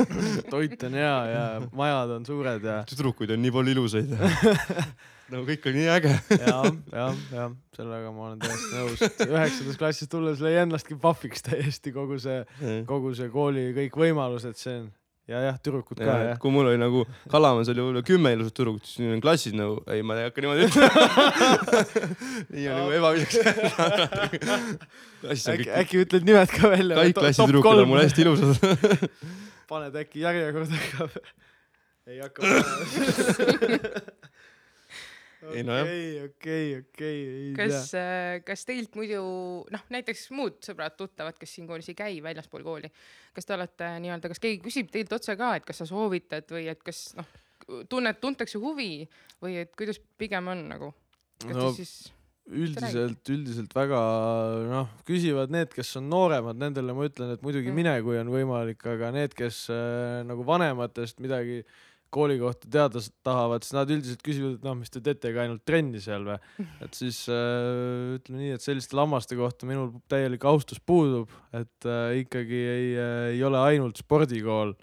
<laughs> toit on hea ja majad on suured ja tüdrukuid on nii palju ilusaid <laughs> nagu kõik on nii äge. ja, ja, ja sellega ma olen täiesti nõus, et üheksandas klassis tulles lõi ennastki pahviks täiesti kogu see, kogu see kooli kõik võimalused, see on ja jah, tüdrukud ka ja, jah kui mul oli nagu Kalamäes oli võib-olla kümme ilusat tüdrukut, siis nüüd on klassis nagu, ei, ma ei hakka niimoodi ütlema. <laughs> nii <laughs> on nagu ebaviisakas. äkki, äkki ütled nimed ka välja? kõik klassi tüdrukud on mul hästi ilusad. <laughs> paned äkki järjekorda ka? ei hakka panema. Okei, okei, okei, ei kas tea., kas teilt muidu noh, näiteks muud sõbrad-tuttavad, kes siin koolis ei käi väljaspool kooli, kas te olete nii-öelda, kas keegi küsib teilt otse ka, et kas sa soovitad või et kas noh, tunned, tuntakse huvi või et kuidas pigem on nagu? kas No, te siis, üldiselt, üldiselt väga noh, küsivad need, kes on nooremad, nendele ma ütlen, et muidugi Mm. mine, kui on võimalik, aga need, kes äh, nagu vanematest midagi kooli kohta teada tahavad, siis nad üldiselt küsivad, et noh, mis te teetegi ainult trenni seal või. <laughs> et siis äh, ütleme nii, et selliste lammaste kohta minul täielik austus puudub, et äh, ikkagi ei äh,, ei ole ainult spordikool.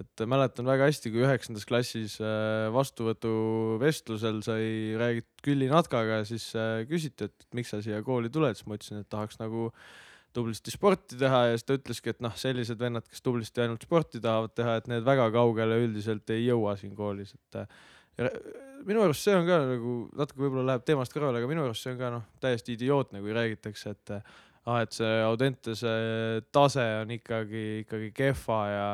et mäletan väga hästi, kui üheksandas klassis äh, vastuvõtuvestlusel sai räägitud Külli Natkaga, siis äh, küsiti, et miks sa siia kooli tuled, siis ma ütlesin, et tahaks nagu tublisti sporti teha ja siis ta ütleski, et noh, sellised vennad, kes tublisti ainult sporti tahavad teha, et need väga kaugele üldiselt ei jõua siin koolis, et äh, minu arust see on ka nagu natuke võib-olla läheb teemast kõrvale, aga minu arust see on ka noh, täiesti idiootne, kui räägitakse, et äh, ah, et see Audentese tase on ikkagi, ikkagi kehva ja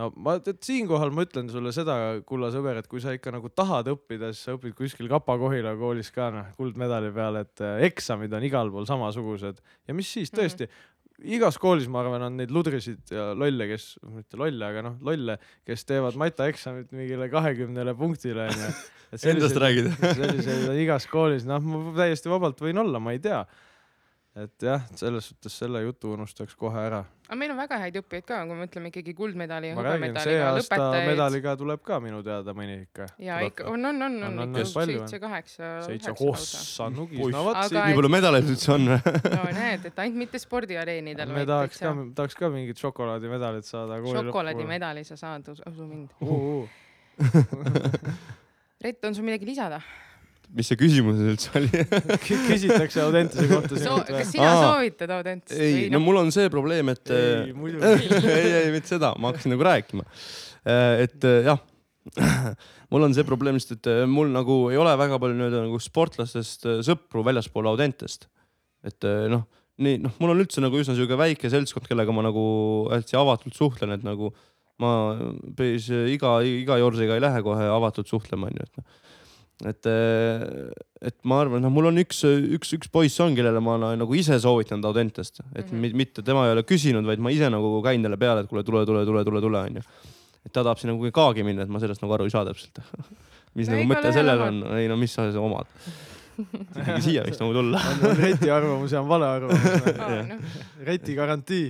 no ma, siinkohal ma ütlen sulle seda, kulla sõber, et kui sa ikka nagu tahad õppida, siis sa õpid kuskil Kapa-Kohila koolis ka noh, kuldmedali peale, et äh, eksamid on igal pool samasugused ja mis siis tõesti mm, -hmm. igas koolis ma arvan, on neid ludrisid ja lolle, kes, mitte lolle, aga noh, lolle, kes teevad matjaeksamit mingile kahekümnele punktile onju. <laughs> Endast räägid? selliseid on <laughs> igas koolis, noh, ma täiesti vabalt võin olla, ma ei tea et jah, selles suhtes selle jutu unustaks kohe ära. aga meil on väga häid õppijaid ka, kui me mõtleme ikkagi kuldmedali ja hõbemedaliga lõpetajaid. medaliga tuleb ka minu teada mõni ikka. ja ikka on, on, on, On, on on, ikka on? seitse-kaheksa. seitse, ossa nugis, no vot nii palju medaleid üldse on. <laughs> no näed, et ainult mitte spordiareenidel, me tahaks ka, tahaks ka mingit šokolaadimedalit saada šokolaadimedali sa saad, usu mind. <laughs> Rett, on sul midagi lisada? Mis see küsimus üldse oli? <laughs> küsitakse Audentese kohta So, kas sina Aa. soovitad Audentest ei, no mul on see probleem, et ei, muidugi. <laughs> ei, ei, mitte seda, ma hakkasin nagu rääkima. et eh, jah, <laughs> mul on see probleem lihtsalt, et mul nagu ei ole väga palju nii-öelda nagu sportlastest sõpru väljaspool Audentest. et noh, nii noh, mul on üldse nagu üsna sihuke väike seltskond, kellega ma nagu hästi avatult suhtlen, et nagu ma päris iga, iga Jorsiga ei lähe kohe avatult suhtlema, onju, et noh et, et ma arvan, noh, mul on üks, üks, üks poiss on, kellele ma nagu ise soovitanud Audentest, et mm. -hmm. mitte tema ei ole küsinud, vaid ma ise nagu käin talle peale, et kuule, tule, tule, tule, tule, tule, onju. et ta tahab sinna kuhugi kaagi minna, et ma sellest nagu aru ei saa täpselt. <laughs> mis No nagu mõte sellel on, ei no mis sa omad. Ikkagi siia võiks nagu tulla. on Reti arvamus ja on vale arvamus. Noh, Reti garantii,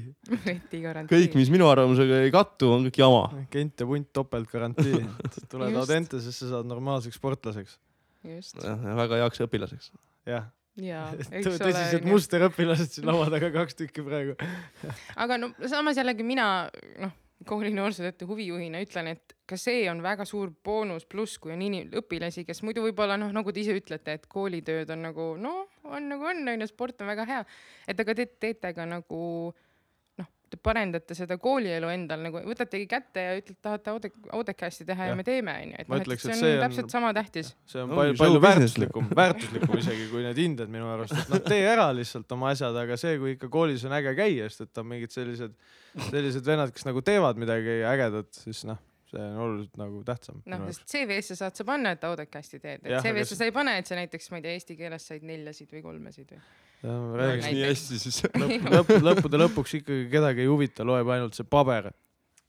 Reti garantii. kõik, mis minu arvamusega ei kattu, on kõik jama. Kent ja punt topeltgarantii. tuled. Audentesesse, saad normaalseks sportlaseks. just, väga heaks õpilaseks. jah, jaa, <laughs> eks tõsised ole. musterõpilased siin laua taga, kaks tükki praegu. aga no samas jällegi mina, noh, kooli noorsootöötaja huvijuhina ütlen, et ka see on väga suur boonus, pluss kui on inim-, õpilasi, kes muidu võib-olla noh, nagu te ise ütlete, et koolitööd on nagu noh, on nagu on, onju, sport on väga hea. et aga te teete ka nagu te parendate seda koolielu endal nagu võtategi kätte ja ütlete, tahate Audek, Audecasti teha ja, ja me teeme, onju. et noh, et see on see on- täpselt sama tähtis. see on palju, palju väärtuslikum, <laughs> väärtuslikum isegi kui need hinded minu arust, et noh, tee ära lihtsalt oma asjad, aga see, kui ikka koolis on äge käia, sest et on mingid sellised, sellised vennad, kes nagu teevad midagi ägedat, siis noh, see on oluliselt nagu tähtsam. noh, sest CV-sse saad sa panna, et Audecasti teed, et Jah, CV-sse sa ei pane, et sa näiteks, ma ei tea, eesti keeles said neljasid või kolmesid või. räägiks Näiteks. nii hästi siis. <laughs> lõpp, lõpp, lõppude lõpuks ikkagi kedagi ei huvita, loeb ainult see paber.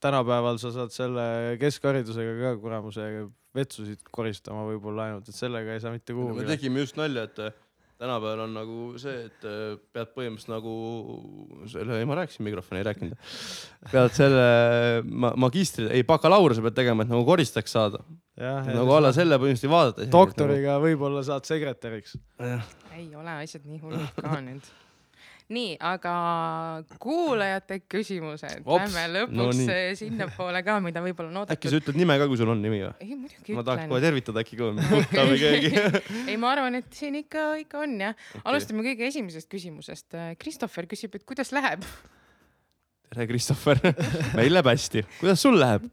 tänapäeval sa saad selle keskharidusega ka kuramuse vetsusid koristama võib-olla ainult, et sellega ei saa mitte me kuhugi. tegime just nalja, et tänapäeval on nagu see, et äh, pead põhimõtteliselt nagu selle, ei ma rääkisin mikrofoni, ei rääkinud. pead selle ma, magistri, ei bakalaureuse pead tegema, et nagu koristajaks saada. nagu alla selle põhimõtteliselt ei vaadata. doktoriga võib-olla saad sekretäriks. ei ole asjad nii hullud ka nüüd. nii, aga kuulajate küsimused, lähme lõpuks no no sinnapoole ka, mida võib-olla on äkki oodatud. sa ütled nime ka, kui sul on nimi või? ei muidugi ma tahaks kohe ütlen. tervitada äkki ka, mutta või keegi. ei, ma arvan, et siin ikka, ikka on jah okay.. alustame kõige esimesest küsimusest. Christopher küsib, et kuidas läheb? tere, Christopher. meil läheb hästi. kuidas sul läheb?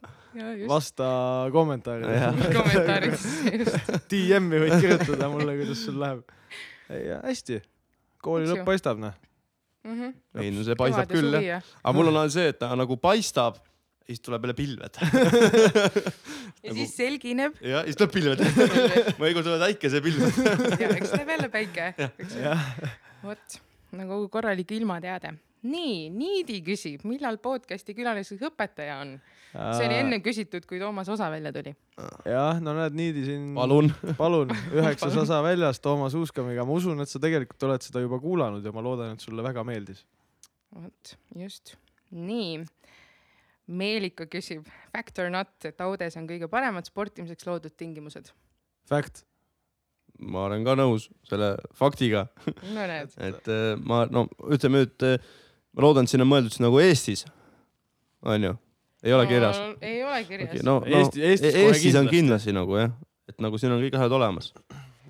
vasta kommentaaridele. kommentaaridesse just. DM-i võid kirjutada mulle, kuidas sul läheb. ei, hästi. kooli lõpp paistab, noh. Mhm. ei no see paistab küll jah. aga mul on ainult see, et ta nagu paistab ja siis tuleb jälle pilved. <laughs> ja <laughs> siis selgineb. ja siis tuleb pilved. mõnikord tulevad äikesepilved. ja eks läheb jälle päike. jah, vot nagu korralik ilmateade. nii, Niidi küsib, millal podcast'i külaliseks õpetaja on? See oli enne küsitud, kui Toomas osa välja tuli. jah, no näed, Niidi siin. palun. <laughs> palun, üheksas <laughs> osa väljas Toomas Uuskamiga, ma usun, et sa tegelikult oled seda juba kuulanud ja ma loodan, et sulle väga meeldis. vot, just. nii. Meelika küsib, fact or not, et Audes on kõige paremad sportimiseks loodud tingimused. Fact. ma olen ka nõus selle faktiga, no <laughs> et äh, ma no ütleme nüüd, ma loodan, et siin on mõeldud siis nagu Eestis, onju, ei ole kirjas? ei ole kirjas Okay, no, no Eesti- Eestis E- Eestis on kindlasti. nagu jah, et nagu siin on kõik asjad olemas.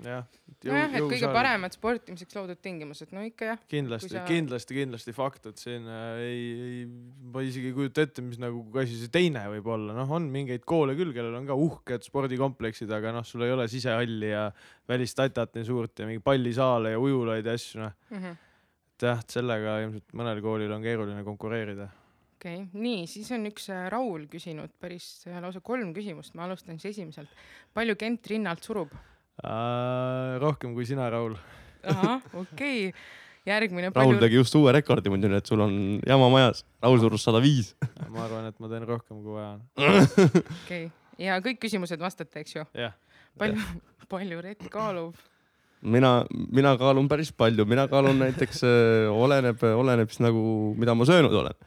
jah. nojah, et kõige. paremad sportimiseks loodud tingimused, no ikka jah. kindlasti sa-, kindlasti, kindlasti fakt, et siin äh, ei, ei, ma isegi ei kujuta ette, mis nagu asi see teine võib olla, noh, on mingeid koole küll, kellel on ka uhked spordikompleksid, aga noh, sul ei ole sisehalli ja välistatat nii suurt ja mingeid pallisaale ja ujulaid ja asju, noh. Mhm. et jah, et sellega ilmselt mõnel koolil on keeruline konkureerida. Okei okay., nii, siis on üks äh, Raul küsinud päris äh, lausa kolm küsimust, ma alustan siis esimeselt. palju Kent rinnalt surub? rohkem kui sina, Raul. ahah, okei okay.. järgmine. Raul tegi just uue rekordi muidu, nii et sul on jama majas. Raul surus sada viis. ma arvan, et ma teen rohkem, kui vaja on. <laughs> okei okay., ja kõik küsimused vastate, eks ju? jah, palju, palju Rett kaalub? mina, mina kaalun päris palju, mina kaalun näiteks, oleneb, oleneb siis nagu, mida ma söönud olen.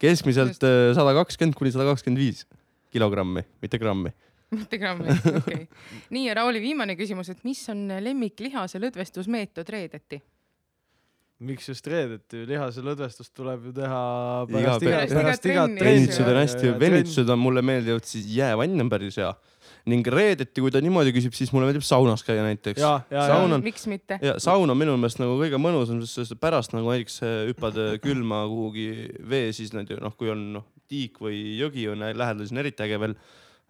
Keskmiselt sada kakskümmend kuni sada kakskümmend viis kilogrammi, mitte grammi. mitte grammi, okei okay. <laughs> nii ja Rauli viimane küsimus, et mis on lemmiklihase lõdvestusmeetod reedeti? miks just reedeti, lihaselõdvestust tuleb ju teha pärast iga, päev. pärast igat trenni. venitused on hästi, venitused on mulle meeldivad, siis jäävann on päris hea. Ning reedeti, kui ta niimoodi küsib, siis mulle meeldib saunas käia näiteks. ja, ja, ja Saun on- miks mitte? ja saun on minu meelest nagu kõige mõnusam, sest pärast nagu näiteks hüppad külma kuhugi vee, siis noh, kui on noh, tiik või jõgi on lähedal, siis on eriti äge veel.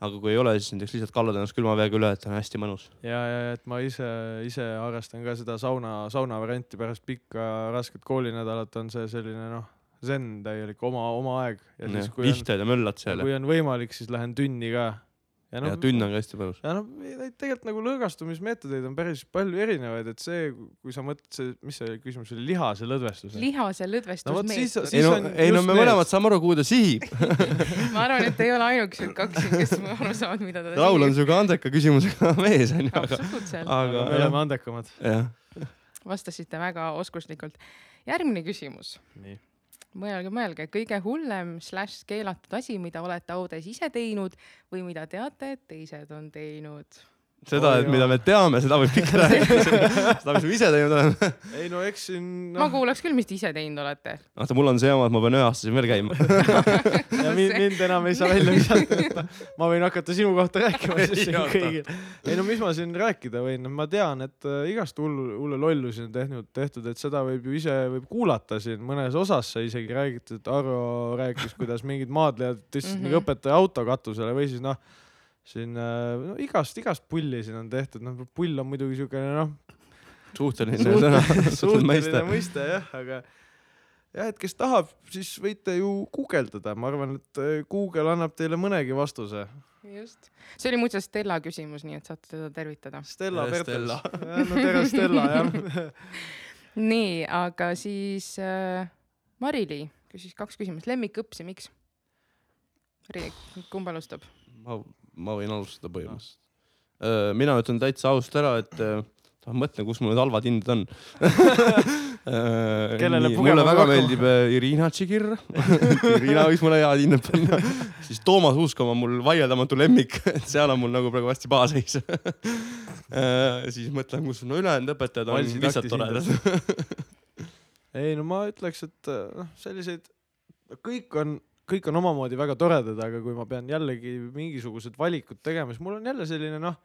aga kui ei ole, siis näiteks lihtsalt kallad ennast külma veega üle, et on hästi mõnus. ja, ja et ma ise, ise harrastan ka seda sauna, sauna varianti pärast pikka rasket koolinädalat on see selline noh, zen täielik oma, oma aeg ja siis kui on, vihtad ja möllad seal kui on võimalik, siis lähen tünni ka. Ja ja tünn on ka hästi mõnus. ja noh, neid tegelikult nagu lõõgastumismeetodeid on päris palju erinevaid, et see, kui sa mõtled see, mis see küsimus oli, lihase lõdvestus. lihase No siis- lõdvestusmeetod. ei no on, ei no me need. mõlemad saame aru, kuhu ta sihib. <laughs> ma arvan, et ei ole ainukesed kaks siin, kes aru saavad, mida ta Raul on siuke andeka küsimusega <laughs> mees onju, aga, absoluutselt, aga me oleme andekamad. vastasite väga oskuslikult. järgmine küsimus. nii. mõelge, mõelge, kõige hullem slaš keelatud asi, mida olete audes ise teinud või mida teate, et teised on teinud. seda, et Oi, mida me teame, seda võib pikalt <laughs> rääkida. seda, mis me ise teinud oleme. ei no eks siin ma noh, kuulaks küll, mis te ise teinud olete. vaata, mul on see jama, et ma pean üheaastasel veel käima. <laughs> ja mind, mind enam ei saa välja visata, et ma võin hakata sinu kohta rääkima siis siin kõigil. ei no mis ma siin rääkida võin, ma tean, et äh, igast hullu, hulle lollusi on tehtud, tehtud, et seda võib ju ise võib kuulata siin mõnes osas sai isegi räägitud, et Arvo rääkis, kuidas mingid maadlejad tõstsid Mhm. mingi õpetaja auto katusele või siis noh, siin äh, no, igast, igast pulli siin on tehtud, noh pull on muidugi siukene noh, suhteline sõna, <laughs> suhteline mõiste. jah, aga jah, et kes tahab, siis võite ju guugeldada, ma arvan, et äh, Google annab teile mõnegi vastuse. just. see oli muuseas Stella küsimus, nii et saate teda tervitada. Stella Stella. <laughs> no tere, Stella jah. <laughs> nii, aga siis äh, Mari-Li küsis kaks küsimust. lemmikõps ja miks? Kumb alustab? ma, ma võin alustada põhimõtteliselt. mina ütlen täitsa ausalt ära, et ma mõtlen, kus mul need halvad hinded on. <laughs> Kellele mulle väga pakkuma? meeldib Irina Tšigir. <laughs> Irina võiks mulle head hinded panna. siis Toomas Uuskam on mul vaieldamatu lemmik, <laughs> et seal on mul nagu praegu hästi pahaseis. siis mõtlen, kus no ülejäänud õpetajad on lihtsalt toredad. ei no ma ütleks, et noh, selliseid, kõik on, kõik on omamoodi väga toredad, aga kui ma pean jällegi mingisugused valikud tegema, siis mul on jälle selline noh,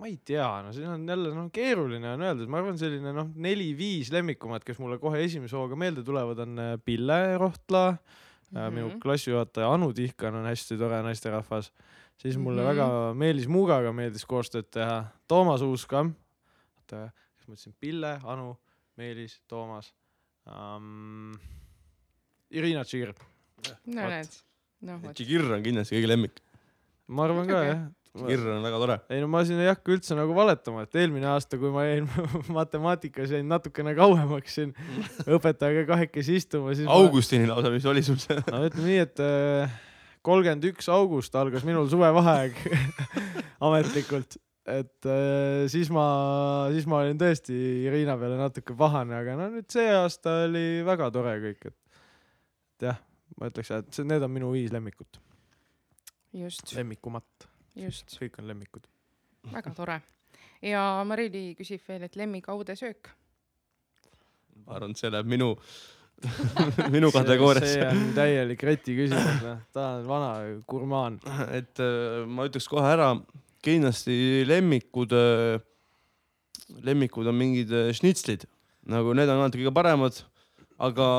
ma ei tea, no siin on jälle noh, keeruline on öelda, ma arvan, selline noh, neli-viis lemmikumat, kes mulle kohe esimese hooga meelde tulevad, on äh, Pille Rohtla mm, -hmm. minu klassijuhataja Anu Tihkan on hästi tore naisterahvas, siis mulle mm. -hmm. väga Meelis Muugaga meeldis koostööd teha, Toomas Uuskam, oota, kas ma ütlesin Pille, Anu, Meelis, Toomas um,, Irina Tšigr, no näed, noh vot. Tšigir on kindlasti kõige lemmik. ma arvan ka jah. Tšigir on väga tore. ei no ma siin ei hakka üldse nagu valetama, et eelmine aasta, kui ma jäin <laughs> matemaatikas jäin natukene kauemaks siin <laughs> õpetajaga kahekesi istuma, siis Augustini lausa, mis oli sul see? ma no ütleme nii, et kolmkümmend üks august algas minul suvevaheaeg <laughs> ametlikult, et äh, siis ma, siis ma olin tõesti Irina peale natuke pahane, aga no nüüd see aasta oli väga tore kõik, et et jah, ma ütleks, et see, need on minu viis lemmikut, just, lemmikumat, just, kõik on lemmikud. väga tore. ja Mari-Li küsib veel, et lemmikaude söök. ma arvan, et see läheb minu, <laughs> minu kategooriasse see. on täielik reti küsimus, noh, ta on vana gurmaan. et äh, ma ütleks kohe ära, kindlasti lemmikud, lemmikud on mingid äh, šnitslid, nagu need on alati kõige paremad, aga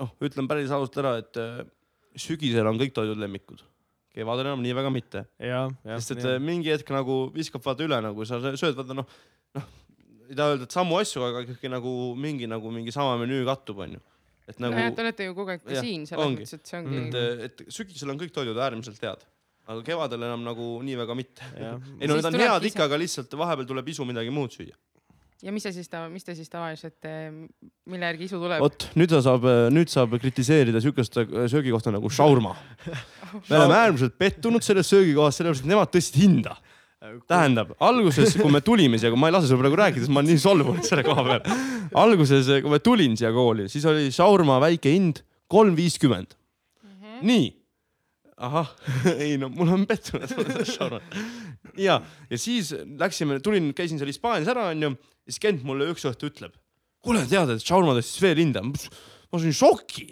noh, ütlen päris ausalt ära, et äh, sügisel on kõik toidud lemmikud, kevadel enam nii väga mitte, sest et äh, mingi hetk nagu viskab vaata üle, nagu sa sööd vaata noh, noh, ei taha öelda, et samu asju, aga ikkagi nagu mingi nagu mingi sama menüü kattub, onju. et nagu... nagu Te olete ju kogu aeg ka siin, selles ongi. mõttes, et see ongi Mm. et, et sügisel on kõik toidud äärmiselt head, aga kevadel enam nagu nii väga mitte. ei no need on head ikka, aga lihtsalt vahepeal tuleb isu midagi muud süüa. Ja mis see siis ta, mis te siis tavaliselt, mille järgi isu tuleb? vot nüüd ta saab, nüüd saab kritiseerida siukest äh, söögikohta nagu šaurma. <laughs> me oleme äärmiselt pettunud selles söögikohas, sellepärast et nemad tõstsid hinda. tähendab, alguses, kui me tulime siia, ma ei lase sul praegu rääkida, sest ma olen nii solvunud selle koha peal. alguses, kui ma tulin siia kooli, siis oli šaurma väike hind kolm viiskümmend. nii. ahah, <laughs> ei no mul on pettunud. <laughs> ja, ja siis läksime, tulin, käisin seal Hispaanias ära, onju, siis Kent mulle üks õhtu ütleb, kuule, tead, et Shaurma tõstis veel hinda. ma sain šoki,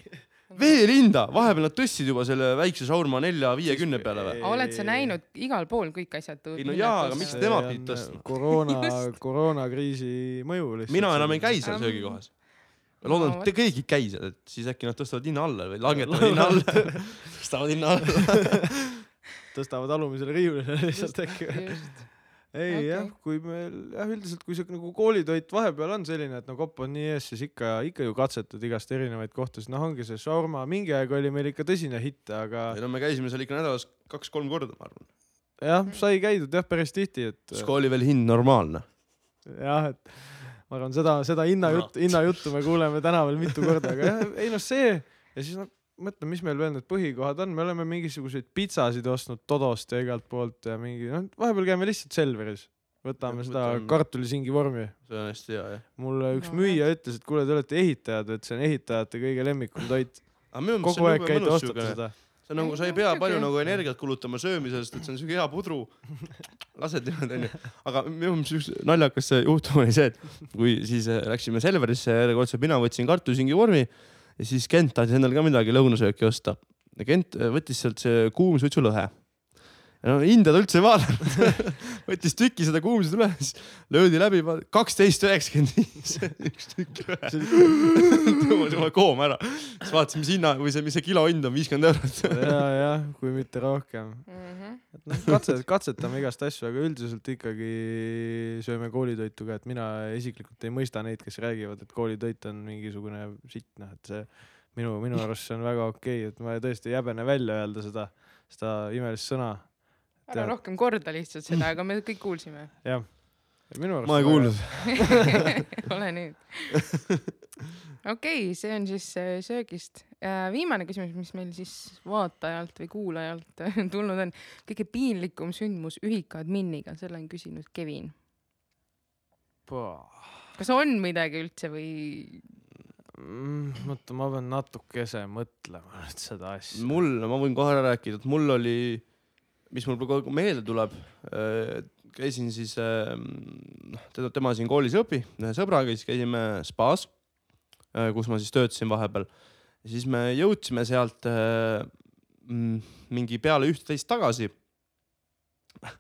veel hinda, vahepeal nad tõstsid juba selle väikse Shaurma nelja viiekümne peale või? oled sa näinud igal pool kõik asjad? Ei no jaa, aga miks nemad pidid tõstma? koroona koroonakriisi mõju lihtsalt. mina enam ei käi seal Ähm, söögikohas. ma loodan, no et te keegi ei käi seal, et siis äkki nad tõstavad hinna alla või langetavad <laughs> hinna alla. tõstavad hinna alla. <laughs> tõstavad alumisele riiulile <laughs> lihtsalt äkki. ei Okei. jah, kui meil jah, üldiselt kui siuke nagu koolitoit vahepeal on selline, et no kopp on nii ees, siis ikka, ikka ju katsetad igast erinevaid kohtasid, noh, ongi see šaurma, mingi aeg oli meil ikka tõsine hitt, aga ei no me käisime seal ikka nädalas kaks-kolm korda, ma arvan. jah, sai käidud jah, päris tihti, et siis kui oli veel hind normaalne. jah, et ma arvan, seda, seda hinnajuttu, hinnajuttu me kuuleme tänaval mitu korda, aga jah, ei noh, see ja siis noh, mõtle, mis meil veel need põhikohad on, me oleme mingisuguseid pitsasid ostnud Todost ja igalt poolt ja mingi, noh, vahepeal käime lihtsalt Selveris, võtame Jah, seda võtame- kartulisingi vormi see on hästi hea jah. mulle üks No, müüja ütles, et kuule, te olete ehitajad, et see on ehitajate kõige lemmikum toit. kogu see aeg on käite, ostate siukene, seda. see on nagu, sa ei pea no palju nagu energiat kulutama söömisest, et see on siuke hea pudru. <laughs> lased niimoodi onju. aga minu meelest üks naljakas juhtum oli see, et kui siis äh, läksime Selverisse järjekordselt, mina võtsin kartulisingi vormi ja siis Kent tahtis endale ka midagi lõunasööki osta. Kent äh, võttis sealt see kuumsuitsulõhe. ja no hinda ta üldse ei vaadanud. <laughs> võttis tüki seda kuumsuitsulõhe, siis löödi läbi, kaksteist üheksakümmend viis, <laughs> üks tükk ühe. <laughs> tõmbas oma kooma ära. siis vaatasin, mis hinna või see, mis see kilo hind on, viiskümmend eurot. ja, jah, kui mitte rohkem. Mhm. et noh, katse, katsetame igast asju, aga üldiselt ikkagi sööme koolitoitu ka, et mina isiklikult ei mõista neid, kes räägivad, et koolitoit on mingisugune sitt, noh, et see minu, minu arust see on väga okei okay,, et ma tõesti ei häbene välja öelda seda, seda imelist sõna. Ära rohkem korda lihtsalt seda, aga me kõik kuulsime. jah, ma ei kuulnud. <laughs> ole nüüd. <laughs> okei, see on siis äh, söögist. viimane küsimus, mis meil siis vaatajalt või kuulajalt <laughs> tulnud on. kõige piinlikum sündmus ühika-adminiga, selle on küsinud Kevin. kas on midagi üldse või? Mm, oota, ma pean natukese mõtlema nüüd seda asja. mul, ma võin kohe rääkida, et mul oli, mis mul praegu meelde tuleb, käisin siis, noh, teda, tema siin koolis ei õpi, ühe sõbraga, siis käisime spaas, kus ma siis töötasin vahepeal. siis me jõudsime sealt äh, mm, mingi peale üht-teist tagasi. <laughs>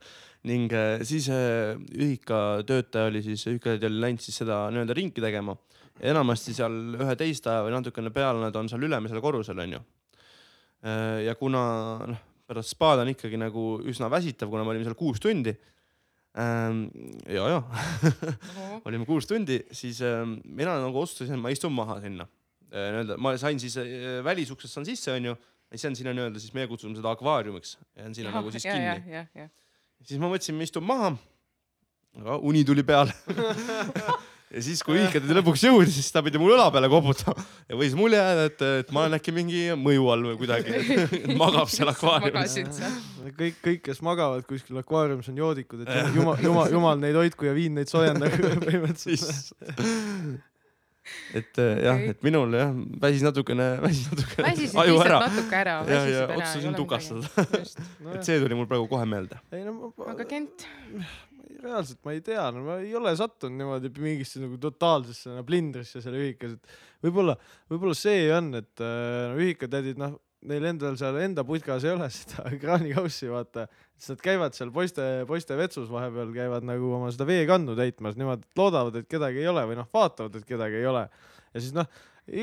ning äh, siis äh, ühika töötaja oli siis, ühikatädi oli läinud siis seda nii-öelda ringi tegema enamasti seal üheteist aja või natukene peale nad on seal ülemisel korrusel onju. ja kuna noh, pärast spaad on ikkagi nagu üsna väsitav, kuna me olime seal kuus tundi. ja, ja <laughs> olime kuus tundi, siis ähm, mina nagu otsustasin, et ma istun maha sinna. nii-öelda ma sain siis äh, välisuksest saan sisse onju, see on sinna nii-öelda siis meie kutsume seda akvaariumiks, jään sinna nagu siis kinni. jah, jah. siis ma mõtlesin, ma istun maha. aga uni tuli peale <laughs> ja siis, kui ühikatädi lõpuks jõudis, siis ta pidi mul õla peale koputama ja võis mulje jääda, et, et ma olen äkki mingi mõju all või kuidagi. <laughs> magab seal akvaariumis. magasid seal. kõik, kõik, kes magavad kuskil akvaariumis on joodikud, et <laughs> jumal, jumal, jumal neid hoidku ja viin neid soojendagu <laughs> põhimõtteliselt. et jah, Okei. et minul jah, väsis natukene, väsis natukene väsisid aju lihtsalt ära. natuke ära. ja, ja otsustasin tukastada. et see tuli mul praegu kohe meelde. ei no ma, aga Kent, reaalselt ma ei tea, no ma ei ole sattunud niimoodi mingisse nagu totaalsesse no, plindrisse seal ühikas, et võib-olla, võib-olla see on, et äh, no ühikatädid, noh, neil endal seal enda putkas ei ole <laughs> seda kraanikaussi, vaata, siis nad käivad seal poiste, poiste vetsus vahepeal käivad nagu oma seda veekannu täitmas et loodavad, et kedagi ei ole või noh, vaatavad, et kedagi ei ole. ja siis noh,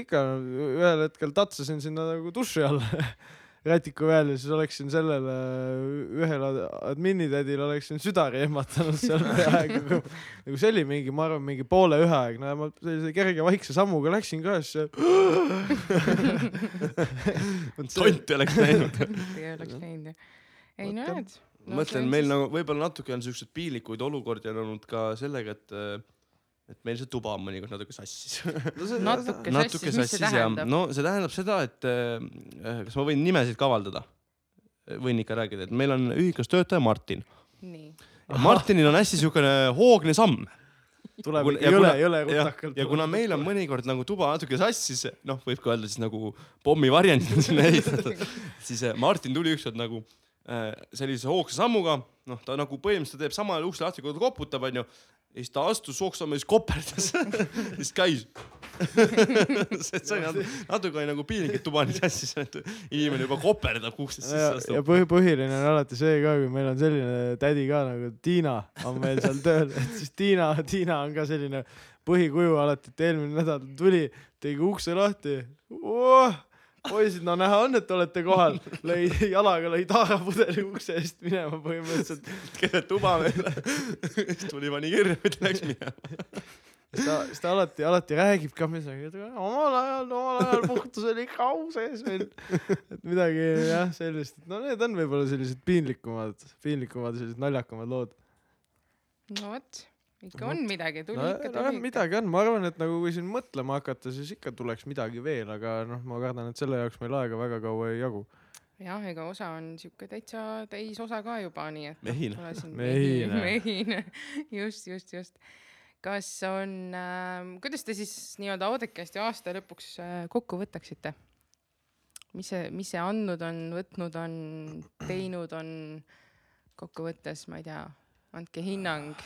ikka ühel hetkel tatsasin sinna nagu duši all <laughs> rätiku peal ja siis oleksin sellele ühele adminitädile oleksin südari ehmatanud seal peaaegu. <laughs> nagu see oli mingi, ma arvan, mingi poole ühe aeg, no ja ma sellise kerge vaikse sammuga läksin ka siis. tonti oleks näinud. <laughs> ei oleks näinud jah. ei no näed. mõtlen, meil nagu võib-olla natuke on siukseid piinlikuid olukordi on olnud ka sellega, et, et meil see tuba on mõnikord natuke sassis. natuke natuke sassis, mis see sassis ja tähendab? no see tähendab seda, et äh, kas ma võin nimesid ka avaldada? võin ikka rääkida, et meil on ühikas töötaja Martin nii. ja Martinil on hästi siukene hoogne samm tuleb ikka ja jõle kuna-, jõle rutakalt. ja kuna meil on mõnikord nagu tuba natuke sassis, noh, võib ka öelda siis nagu pommivarjendid on sinna ehitatud, <laughs> siis äh, Martin tuli ükskord nagu äh, sellise hoogsa sammuga, noh, ta nagu põhimõtteliselt teeb sama ukse lahti, kui ta koputab, onju. Ja siis ta astus sooksama ja siis koperdas <laughs> siis käis. <laughs> See natu- natuke nagu piinlik et tuba nii sassis et inimene juba koperdab uksest ja, sisse ja astub. põhi, põhiline on alati see ka, kui meil on selline tädi ka nagu Tiina on meil seal tööl, et siis Tiina, Tiina on ka selline põhikuju alati, et eelmine nädal tuli, tegi ukse lahti. Oh,. poisid, no näha on, et olete kohal, lõi jalaga lõi taarapudeli ukse eest minema põhimõtteliselt. keset tuba veel siis tuli pani kirja ja läks minema siis ta, siis ta alati, alati räägib ka et omal ajal, omal ajal puhtus oli ikka au sees meil. et midagi jah, sellist, no need on võib-olla sellised piinlikumad, piinlikumad, sellised naljakamad lood. no vot, ikka on midagi, tuli no, ikka tuli. midagi on, ma arvan, et nagu kui siin mõtlema hakata, siis ikka tuleks midagi veel, aga noh, ma kardan, et selle jaoks meil aega väga kaua ei jagu. jah, ega osa on siuke täitsa täisosa ka juba, nii et. <laughs> Mehine. Mehine. mehine, <laughs> just, just, just. kas on äh,, kuidas te siis nii-öelda Audekesti aasta lõpuks äh, kokku võtaksite? mis see, mis see andnud on, võtnud on, teinud on kokkuvõttes, ma ei tea, andke hinnang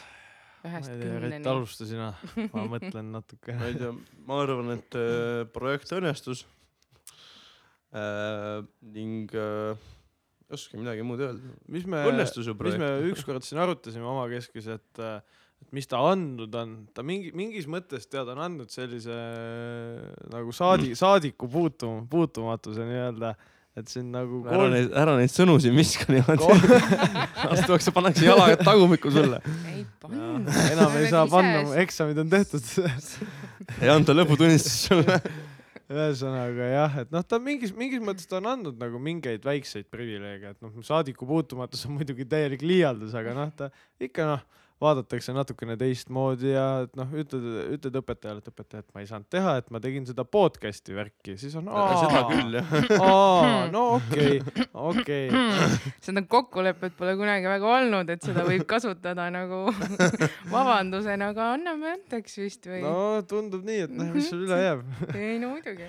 ühest kümneni. alusta sina, ma mõtlen natuke. ma ei tea, <laughs> ma arvan, et äh, projekt õnnestus äh,. ning äh, ei oska midagi muud öelda. mis me, mis me ükskord siin arutasime omakeskis, et, et mis ta andnud on, ta mingi, mingis mõttes tead on andnud sellise nagu saadi-, saadiku puutum-, puutumatuse nii-öelda, et siin nagu ära neid, ära neid sõnu siin viska niimoodi. astutakse, pannakse jalaga tagumikku sulle. enam ei saa panna, eksamid on tehtud. <laughs> ei anta lõputunnistust sulle. <laughs> ühesõnaga jah, et noh, ta mingis, mingis mõttes ta on andnud nagu mingeid väikseid privileege, et noh, saadiku puutumatus on muidugi täielik liialdus, aga noh, ta ikka noh, vaadatakse natukene teistmoodi ja et noh, ütled, ütled õpetajale, et õpetaja, et ma ei saanud teha, et ma tegin seda podcast'i värki, siis on seda küll jah. aa, no okei okay,, okei okay. <laughs> seda kokkulepet pole kunagi väga olnud, et seda võib kasutada nagu <laughs> vabandusena, aga anname andeks vist või no.? no tundub nii, et noh, mis sul üle jääb. <laughs> ei no muidugi.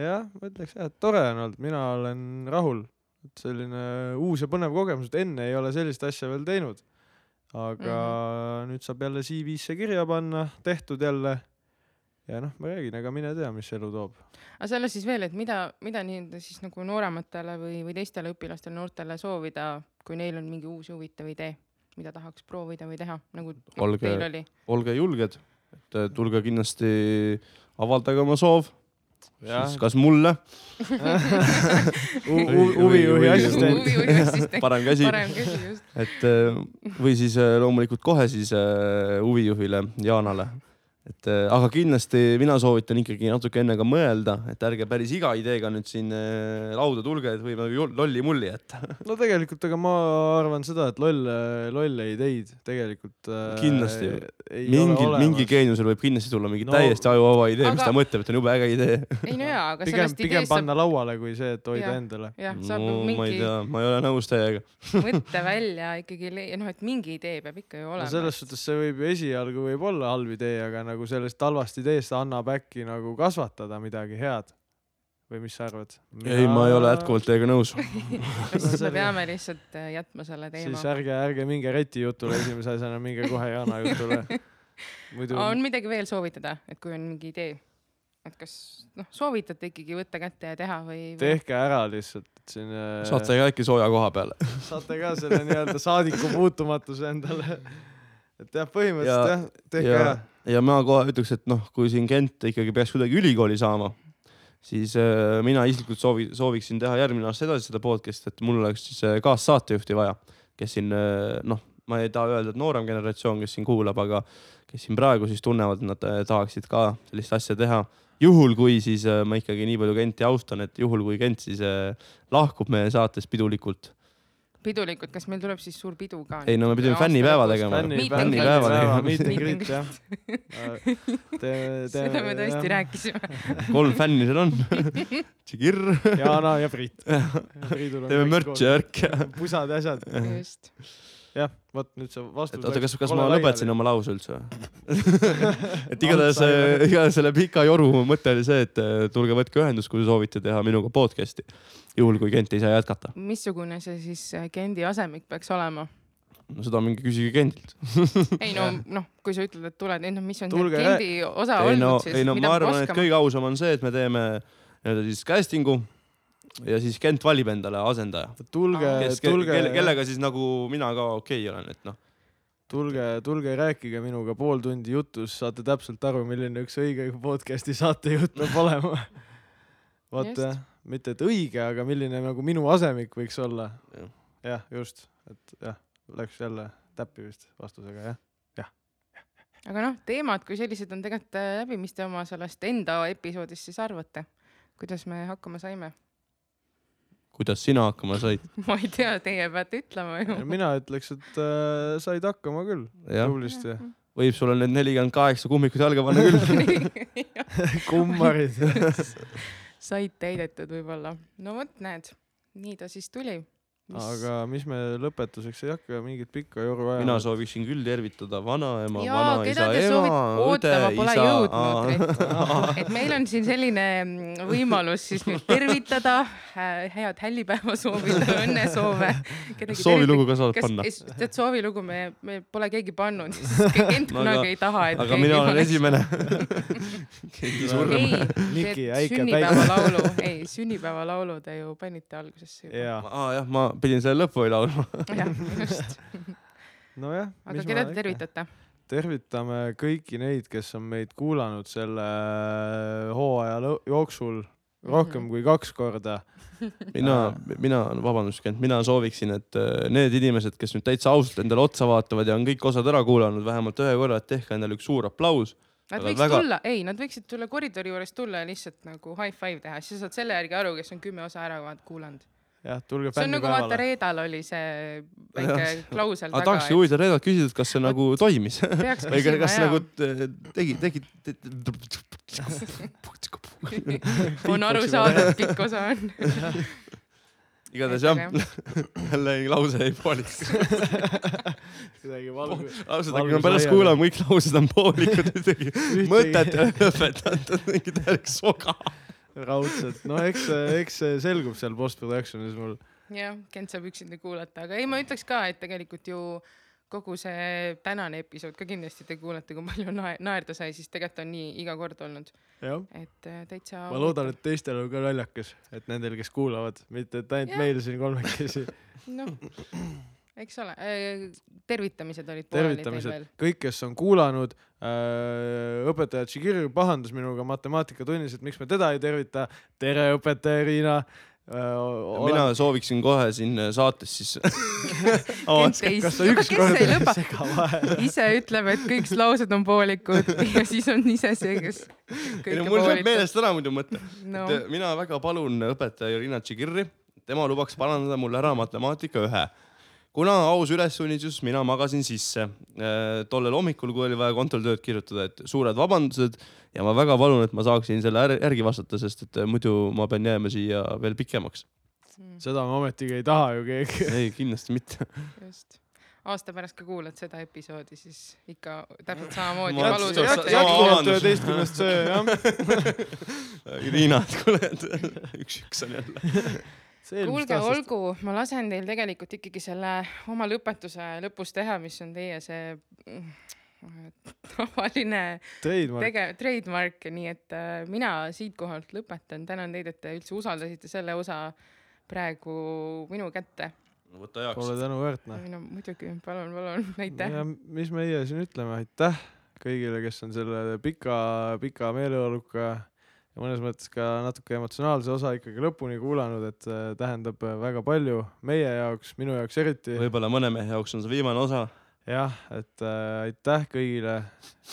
jah, ma ütleks jah, et tore on olnud, mina olen rahul, et selline uus ja põnev kogemus, et enne ei ole sellist asja veel teinud. Aga mm -hmm. nüüd saab jälle CV-sse kirja panna, tehtud jälle. ja noh, ma räägin, ega mine tea, mis elu toob. aga selle siis veel, et mida, mida nii-öelda siis nagu noorematele või, või teistele õpilastele, noortele soovida, kui neil on mingi uus huvitav idee, mida tahaks proovida või teha, nagu Olge- teil oli. olge julged, et äh, tulge kindlasti, avaldage oma soov, siis kas mulle, <laughs> huvijuhi assistent. <laughs> parem käsi, parem käsi just. et äh, või siis äh, loomulikult kohe siis äh, huvijuhile Jaanale. Et äh, aga kindlasti mina soovitan ikkagi natuke enne ka mõelda, et ärge päris iga ideega nüüd siin äh, lauda tulge, et võime ju lolli mulli jätta. <laughs> no tegelikult, ega ma arvan seda, et lolle, lolle ideid tegelikult äh, Kindlasti. ei mingil ole, mingi geeniusel võib kindlasti tulla mingi No- no, täiesti ajuvaba idee, mis Aga- ta mõtleb, et on jube äge idee. <laughs> ei no jaa, aga pigem, sellest pigem ideest saab, panna lauale, kui see, et hoida Jah. endale. jah, saab no ma ei mingi tea, ma ei ole nõus teiega. <laughs> mõtte välja ikkagi, noh, et mingi idee peab ikka ju no olema. selles suhtes see võib ju esialgu võib olla halb idee, aga nagu sellest halvast ideest annab äkki nagu kasvatada midagi head. või mis sa arvad? ei, ma ei ole jätkuvalt teiega nõus. <laughs> siis me peame lihtsalt äh, jätma selle teema siis. ärge, ärge minge Reti jutule esimese asjana, minge kohe Jana jutule. <laughs> muidu on midagi veel soovitada, et kui on mingi idee, et kas noh, soovitate ikkagi võtta kätte ja teha või, või? tehke ära lihtsalt, et siin äh, saate ka äkki sooja koha peale. <laughs> saate ka selle nii-öelda saadiku puutumatuse endale. et jah, põhimõtteliselt Ja- jah, tehke ja ära., ja ma kohe ütleks, et noh, kui siin Kent ikkagi peaks kuidagi ülikooli saama, siis äh, mina isiklikult soovi, sooviksin teha järgmine aasta edasi seda podcast'i, et mul oleks siis äh, kaassaatejuhti vaja, kes siin äh, noh, ma ei taha öelda, et noorem generatsioon, kes siin kuulab, aga kes siin praegu siis tunnevad, et nad äh, tahaksid ka sellist asja teha. juhul, kui siis äh, ma ikkagi nii palju Kenti austan, et juhul, kui Kent siis äh, lahkub meie saatest pidulikult. pidulikult, kas meil tuleb siis suur pidu ka? ei no me pidime fännipäeva tegema. fännipäeva tegema. meet and greet jah. <laughs> seda me tõesti. rääkisime. kolm fänni seal on. Tšikirr. Jana ja Priit. <laughs> teeme mürtsi ja värki. pusad ja asjad. just. jah, vot nüüd see vastus et oota, kas, kas ma lõpetasin oma lause üldse või? <laughs> et igatahes, igatahes selle pika joru mõte oli see, et eh, tulge võtke ühendust, kui soovite teha minuga podcast'i. juhul, kui Kent ei saa jätkata. missugune see siis äh, Kendi asemik peaks olema? no seda minge küsige Kendilt. <laughs> ei no noh, kui sa ütled, et tuled, ei noh, mis on Tulge Kendi osa ei no olnud, siis ei no mida ma arvan, et kõige ausam on see, et me teeme nii-öelda siis casting'u ja siis Kent valib endale asendaja, tulge tulge kelle, kellega siis nagu mina ka okei okay olen, et noh, tulge, tulge rääkige minuga pool tundi jutus, saate täpselt aru, milline üks õige podcast'i saatejuht peab olema. <laughs> vaata mitte et õige, aga milline nagu minu asemik võiks olla. Jah. jah, just, et jah, läks jälle täppi vist vastusega jah. aga noh, teemad kui sellised on tegelikult äh, läbi, mis te oma sellest enda episoodist siis arvate? kuidas me hakkama saime? Kuidas sina hakkama said? <laughs> ma ei tea, teie peate ütlema ju. mina ütleks, et äh, said hakkama küll, tublisti. võib sulle need nelikümmend kaheksa kummikut jalga panna küll. <laughs> <laughs> kummarid. said täidetud võib-olla. no vot, näed, nii ta siis tuli. Aga mis me lõpetuseks ei hakka mingit pikka joru ajama. mina sooviksin küll tervitada vanaema, vanaisa ema õde isa <laughs> et meil on siin selline mm, võimalus siis nüüd tervitada, head hällipäeva soovida, õnnesoove. soovilugu ka saad panna. tead soovilugu me, me pole keegi pannud, sest <laughs> Kent kunagi ei taha, et aga mina olen esimene. <laughs> keegi surm. ei, sünnipäevalaulu, ei sünnipäevalaulu te ju panite algusesse juba. aa jah, ma pidin selle lõppu laulma. jah, just. <laughs> nojah. aga keda te? tervitate? tervitame kõiki neid, kes on meid kuulanud selle hooaja lõ- jooksul rohkem Mhm. kui kaks korda. <laughs> mina, mina, vabandust, Kent, mina sooviksin, et äh, need inimesed, kes nüüd täitsa ausalt endale otsa vaatavad ja on kõik osad ära kuulanud vähemalt ühe korra, et tehke endale üks suur aplaus. Nad Aga võiks väga- tulla, ei, nad võiksid tulla koridori juures tulla ja lihtsalt nagu high five teha, siis sa saad selle järgi aru, kes on kümme osa ära kuulanud. jah, tulge see on nagu vaata. Reedal oli see väike klausel aga taga, tahakski huvitav Reedalt küsida, et kas see nagu toimis või kas jaa nagu äh, tegi, tegi. on aru saada, et pikk osa on. <laughs> igatahes jah, jälle lause jäi poolikuks. <laughs> kuidagi valgu. ausalt, Valgus aga ma pärast kuulan, kõik laused on poolikud, mõtet ei ole õpetatud, mingi täielik soga. raudselt, no eks, eks see selgub seal post-production'is mul. jah, Kent saab üksinda kuulata, aga ei, ma ütleks ka, et tegelikult ju kogu see tänane episood ka kindlasti te kuulate, kui palju nae- naerda sai, siis tegelikult on nii iga kord olnud, et äh, täitsa. ma loodan, et teistel on ka naljakas, et nendel, kes kuulavad, mitte et ainult meil siin kolmekesi. noh, <laughs> eks ole, tervitamised olid tervitamised kõik, kes on kuulanud äh,, õpetaja Tšigiri pahandas minuga matemaatikatunnis, et miks me teda ei tervita. tere, õpetaja Riina äh,. mina sooviksin kohe siin saates siis <laughs> ise ütleb, et kõik laused on poolikud <laughs> ja siis on ise see, kes ei no mul läheb meelest ära muidu mõte. no et mina väga palun õpetaja Irina Tšigirri, tema lubaks parandada mulle ära matemaatika ühe. Kuna aus ülesunnitus, mina magasin sisse äh, tollel hommikul, kui oli vaja kontrolltööd kirjutada, et suured vabandused ja ma väga palun, et ma saaksin selle är- järgi vastata, sest et äh, muidu ma pean jääma siia veel pikemaks. seda me ometigi ei taha ju keegi. ei, kindlasti mitte. just aasta pärast ka kuulad seda episoodi, siis ikka täpselt samamoodi üheteistkümnest see jah. <laughs> Riina, et kuule, et üks-üks on jälle. <laughs> kuulge, olgu, ma lasen teil tegelikult ikkagi selle oma lõpetuse lõpus teha, mis on teie see mm, tavaline Trademark. tege-, trademark, nii et äh, mina siitkohalt lõpetan, tänan teid, et te üldse usaldasite selle osa praegu minu kätte. võta heaks Pole. tänuväärt noh. no muidugi, palun, palun, aitäh. ja mis meie siin ütleme, aitäh kõigile, kes on selle pika, pika meeleoluka mõnes mõttes ka natuke emotsionaalse osa ikkagi lõpuni kuulanud, et äh, tähendab äh, väga palju meie jaoks, minu jaoks eriti. võib-olla mõne mehe jaoks on see viimane osa. jah, et äh, aitäh kõigile,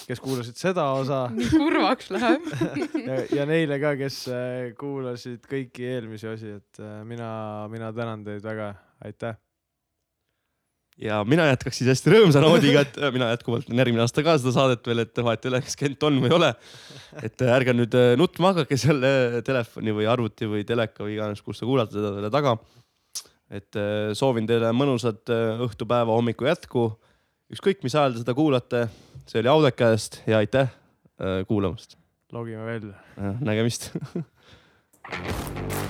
kes kuulasid seda osa <laughs> nii kurvaks läheb. <laughs> ja, ja neile ka, kes äh, kuulasid kõiki eelmisi osi, et äh, mina, mina tänan teid väga, aitäh. Ja mina jätkaks siis hästi rõõmsa noodiga, et äh, mina jätkuvalt teen järgmine aasta ka seda saadet veel, et vahet ei ole, kas Kent on või ei ole. et äh, ärge nüüd äh, nutma hakake selle telefoni või arvuti või teleka või iganes, kus te kuulate seda selle taga. et soovin teile mõnusat õhtupäeva, hommiku jätku. ükskõik, mis ajal te seda kuulate, see oli Audekast ja aitäh äh, kuulamast. logime välja. nägemist. <laughs>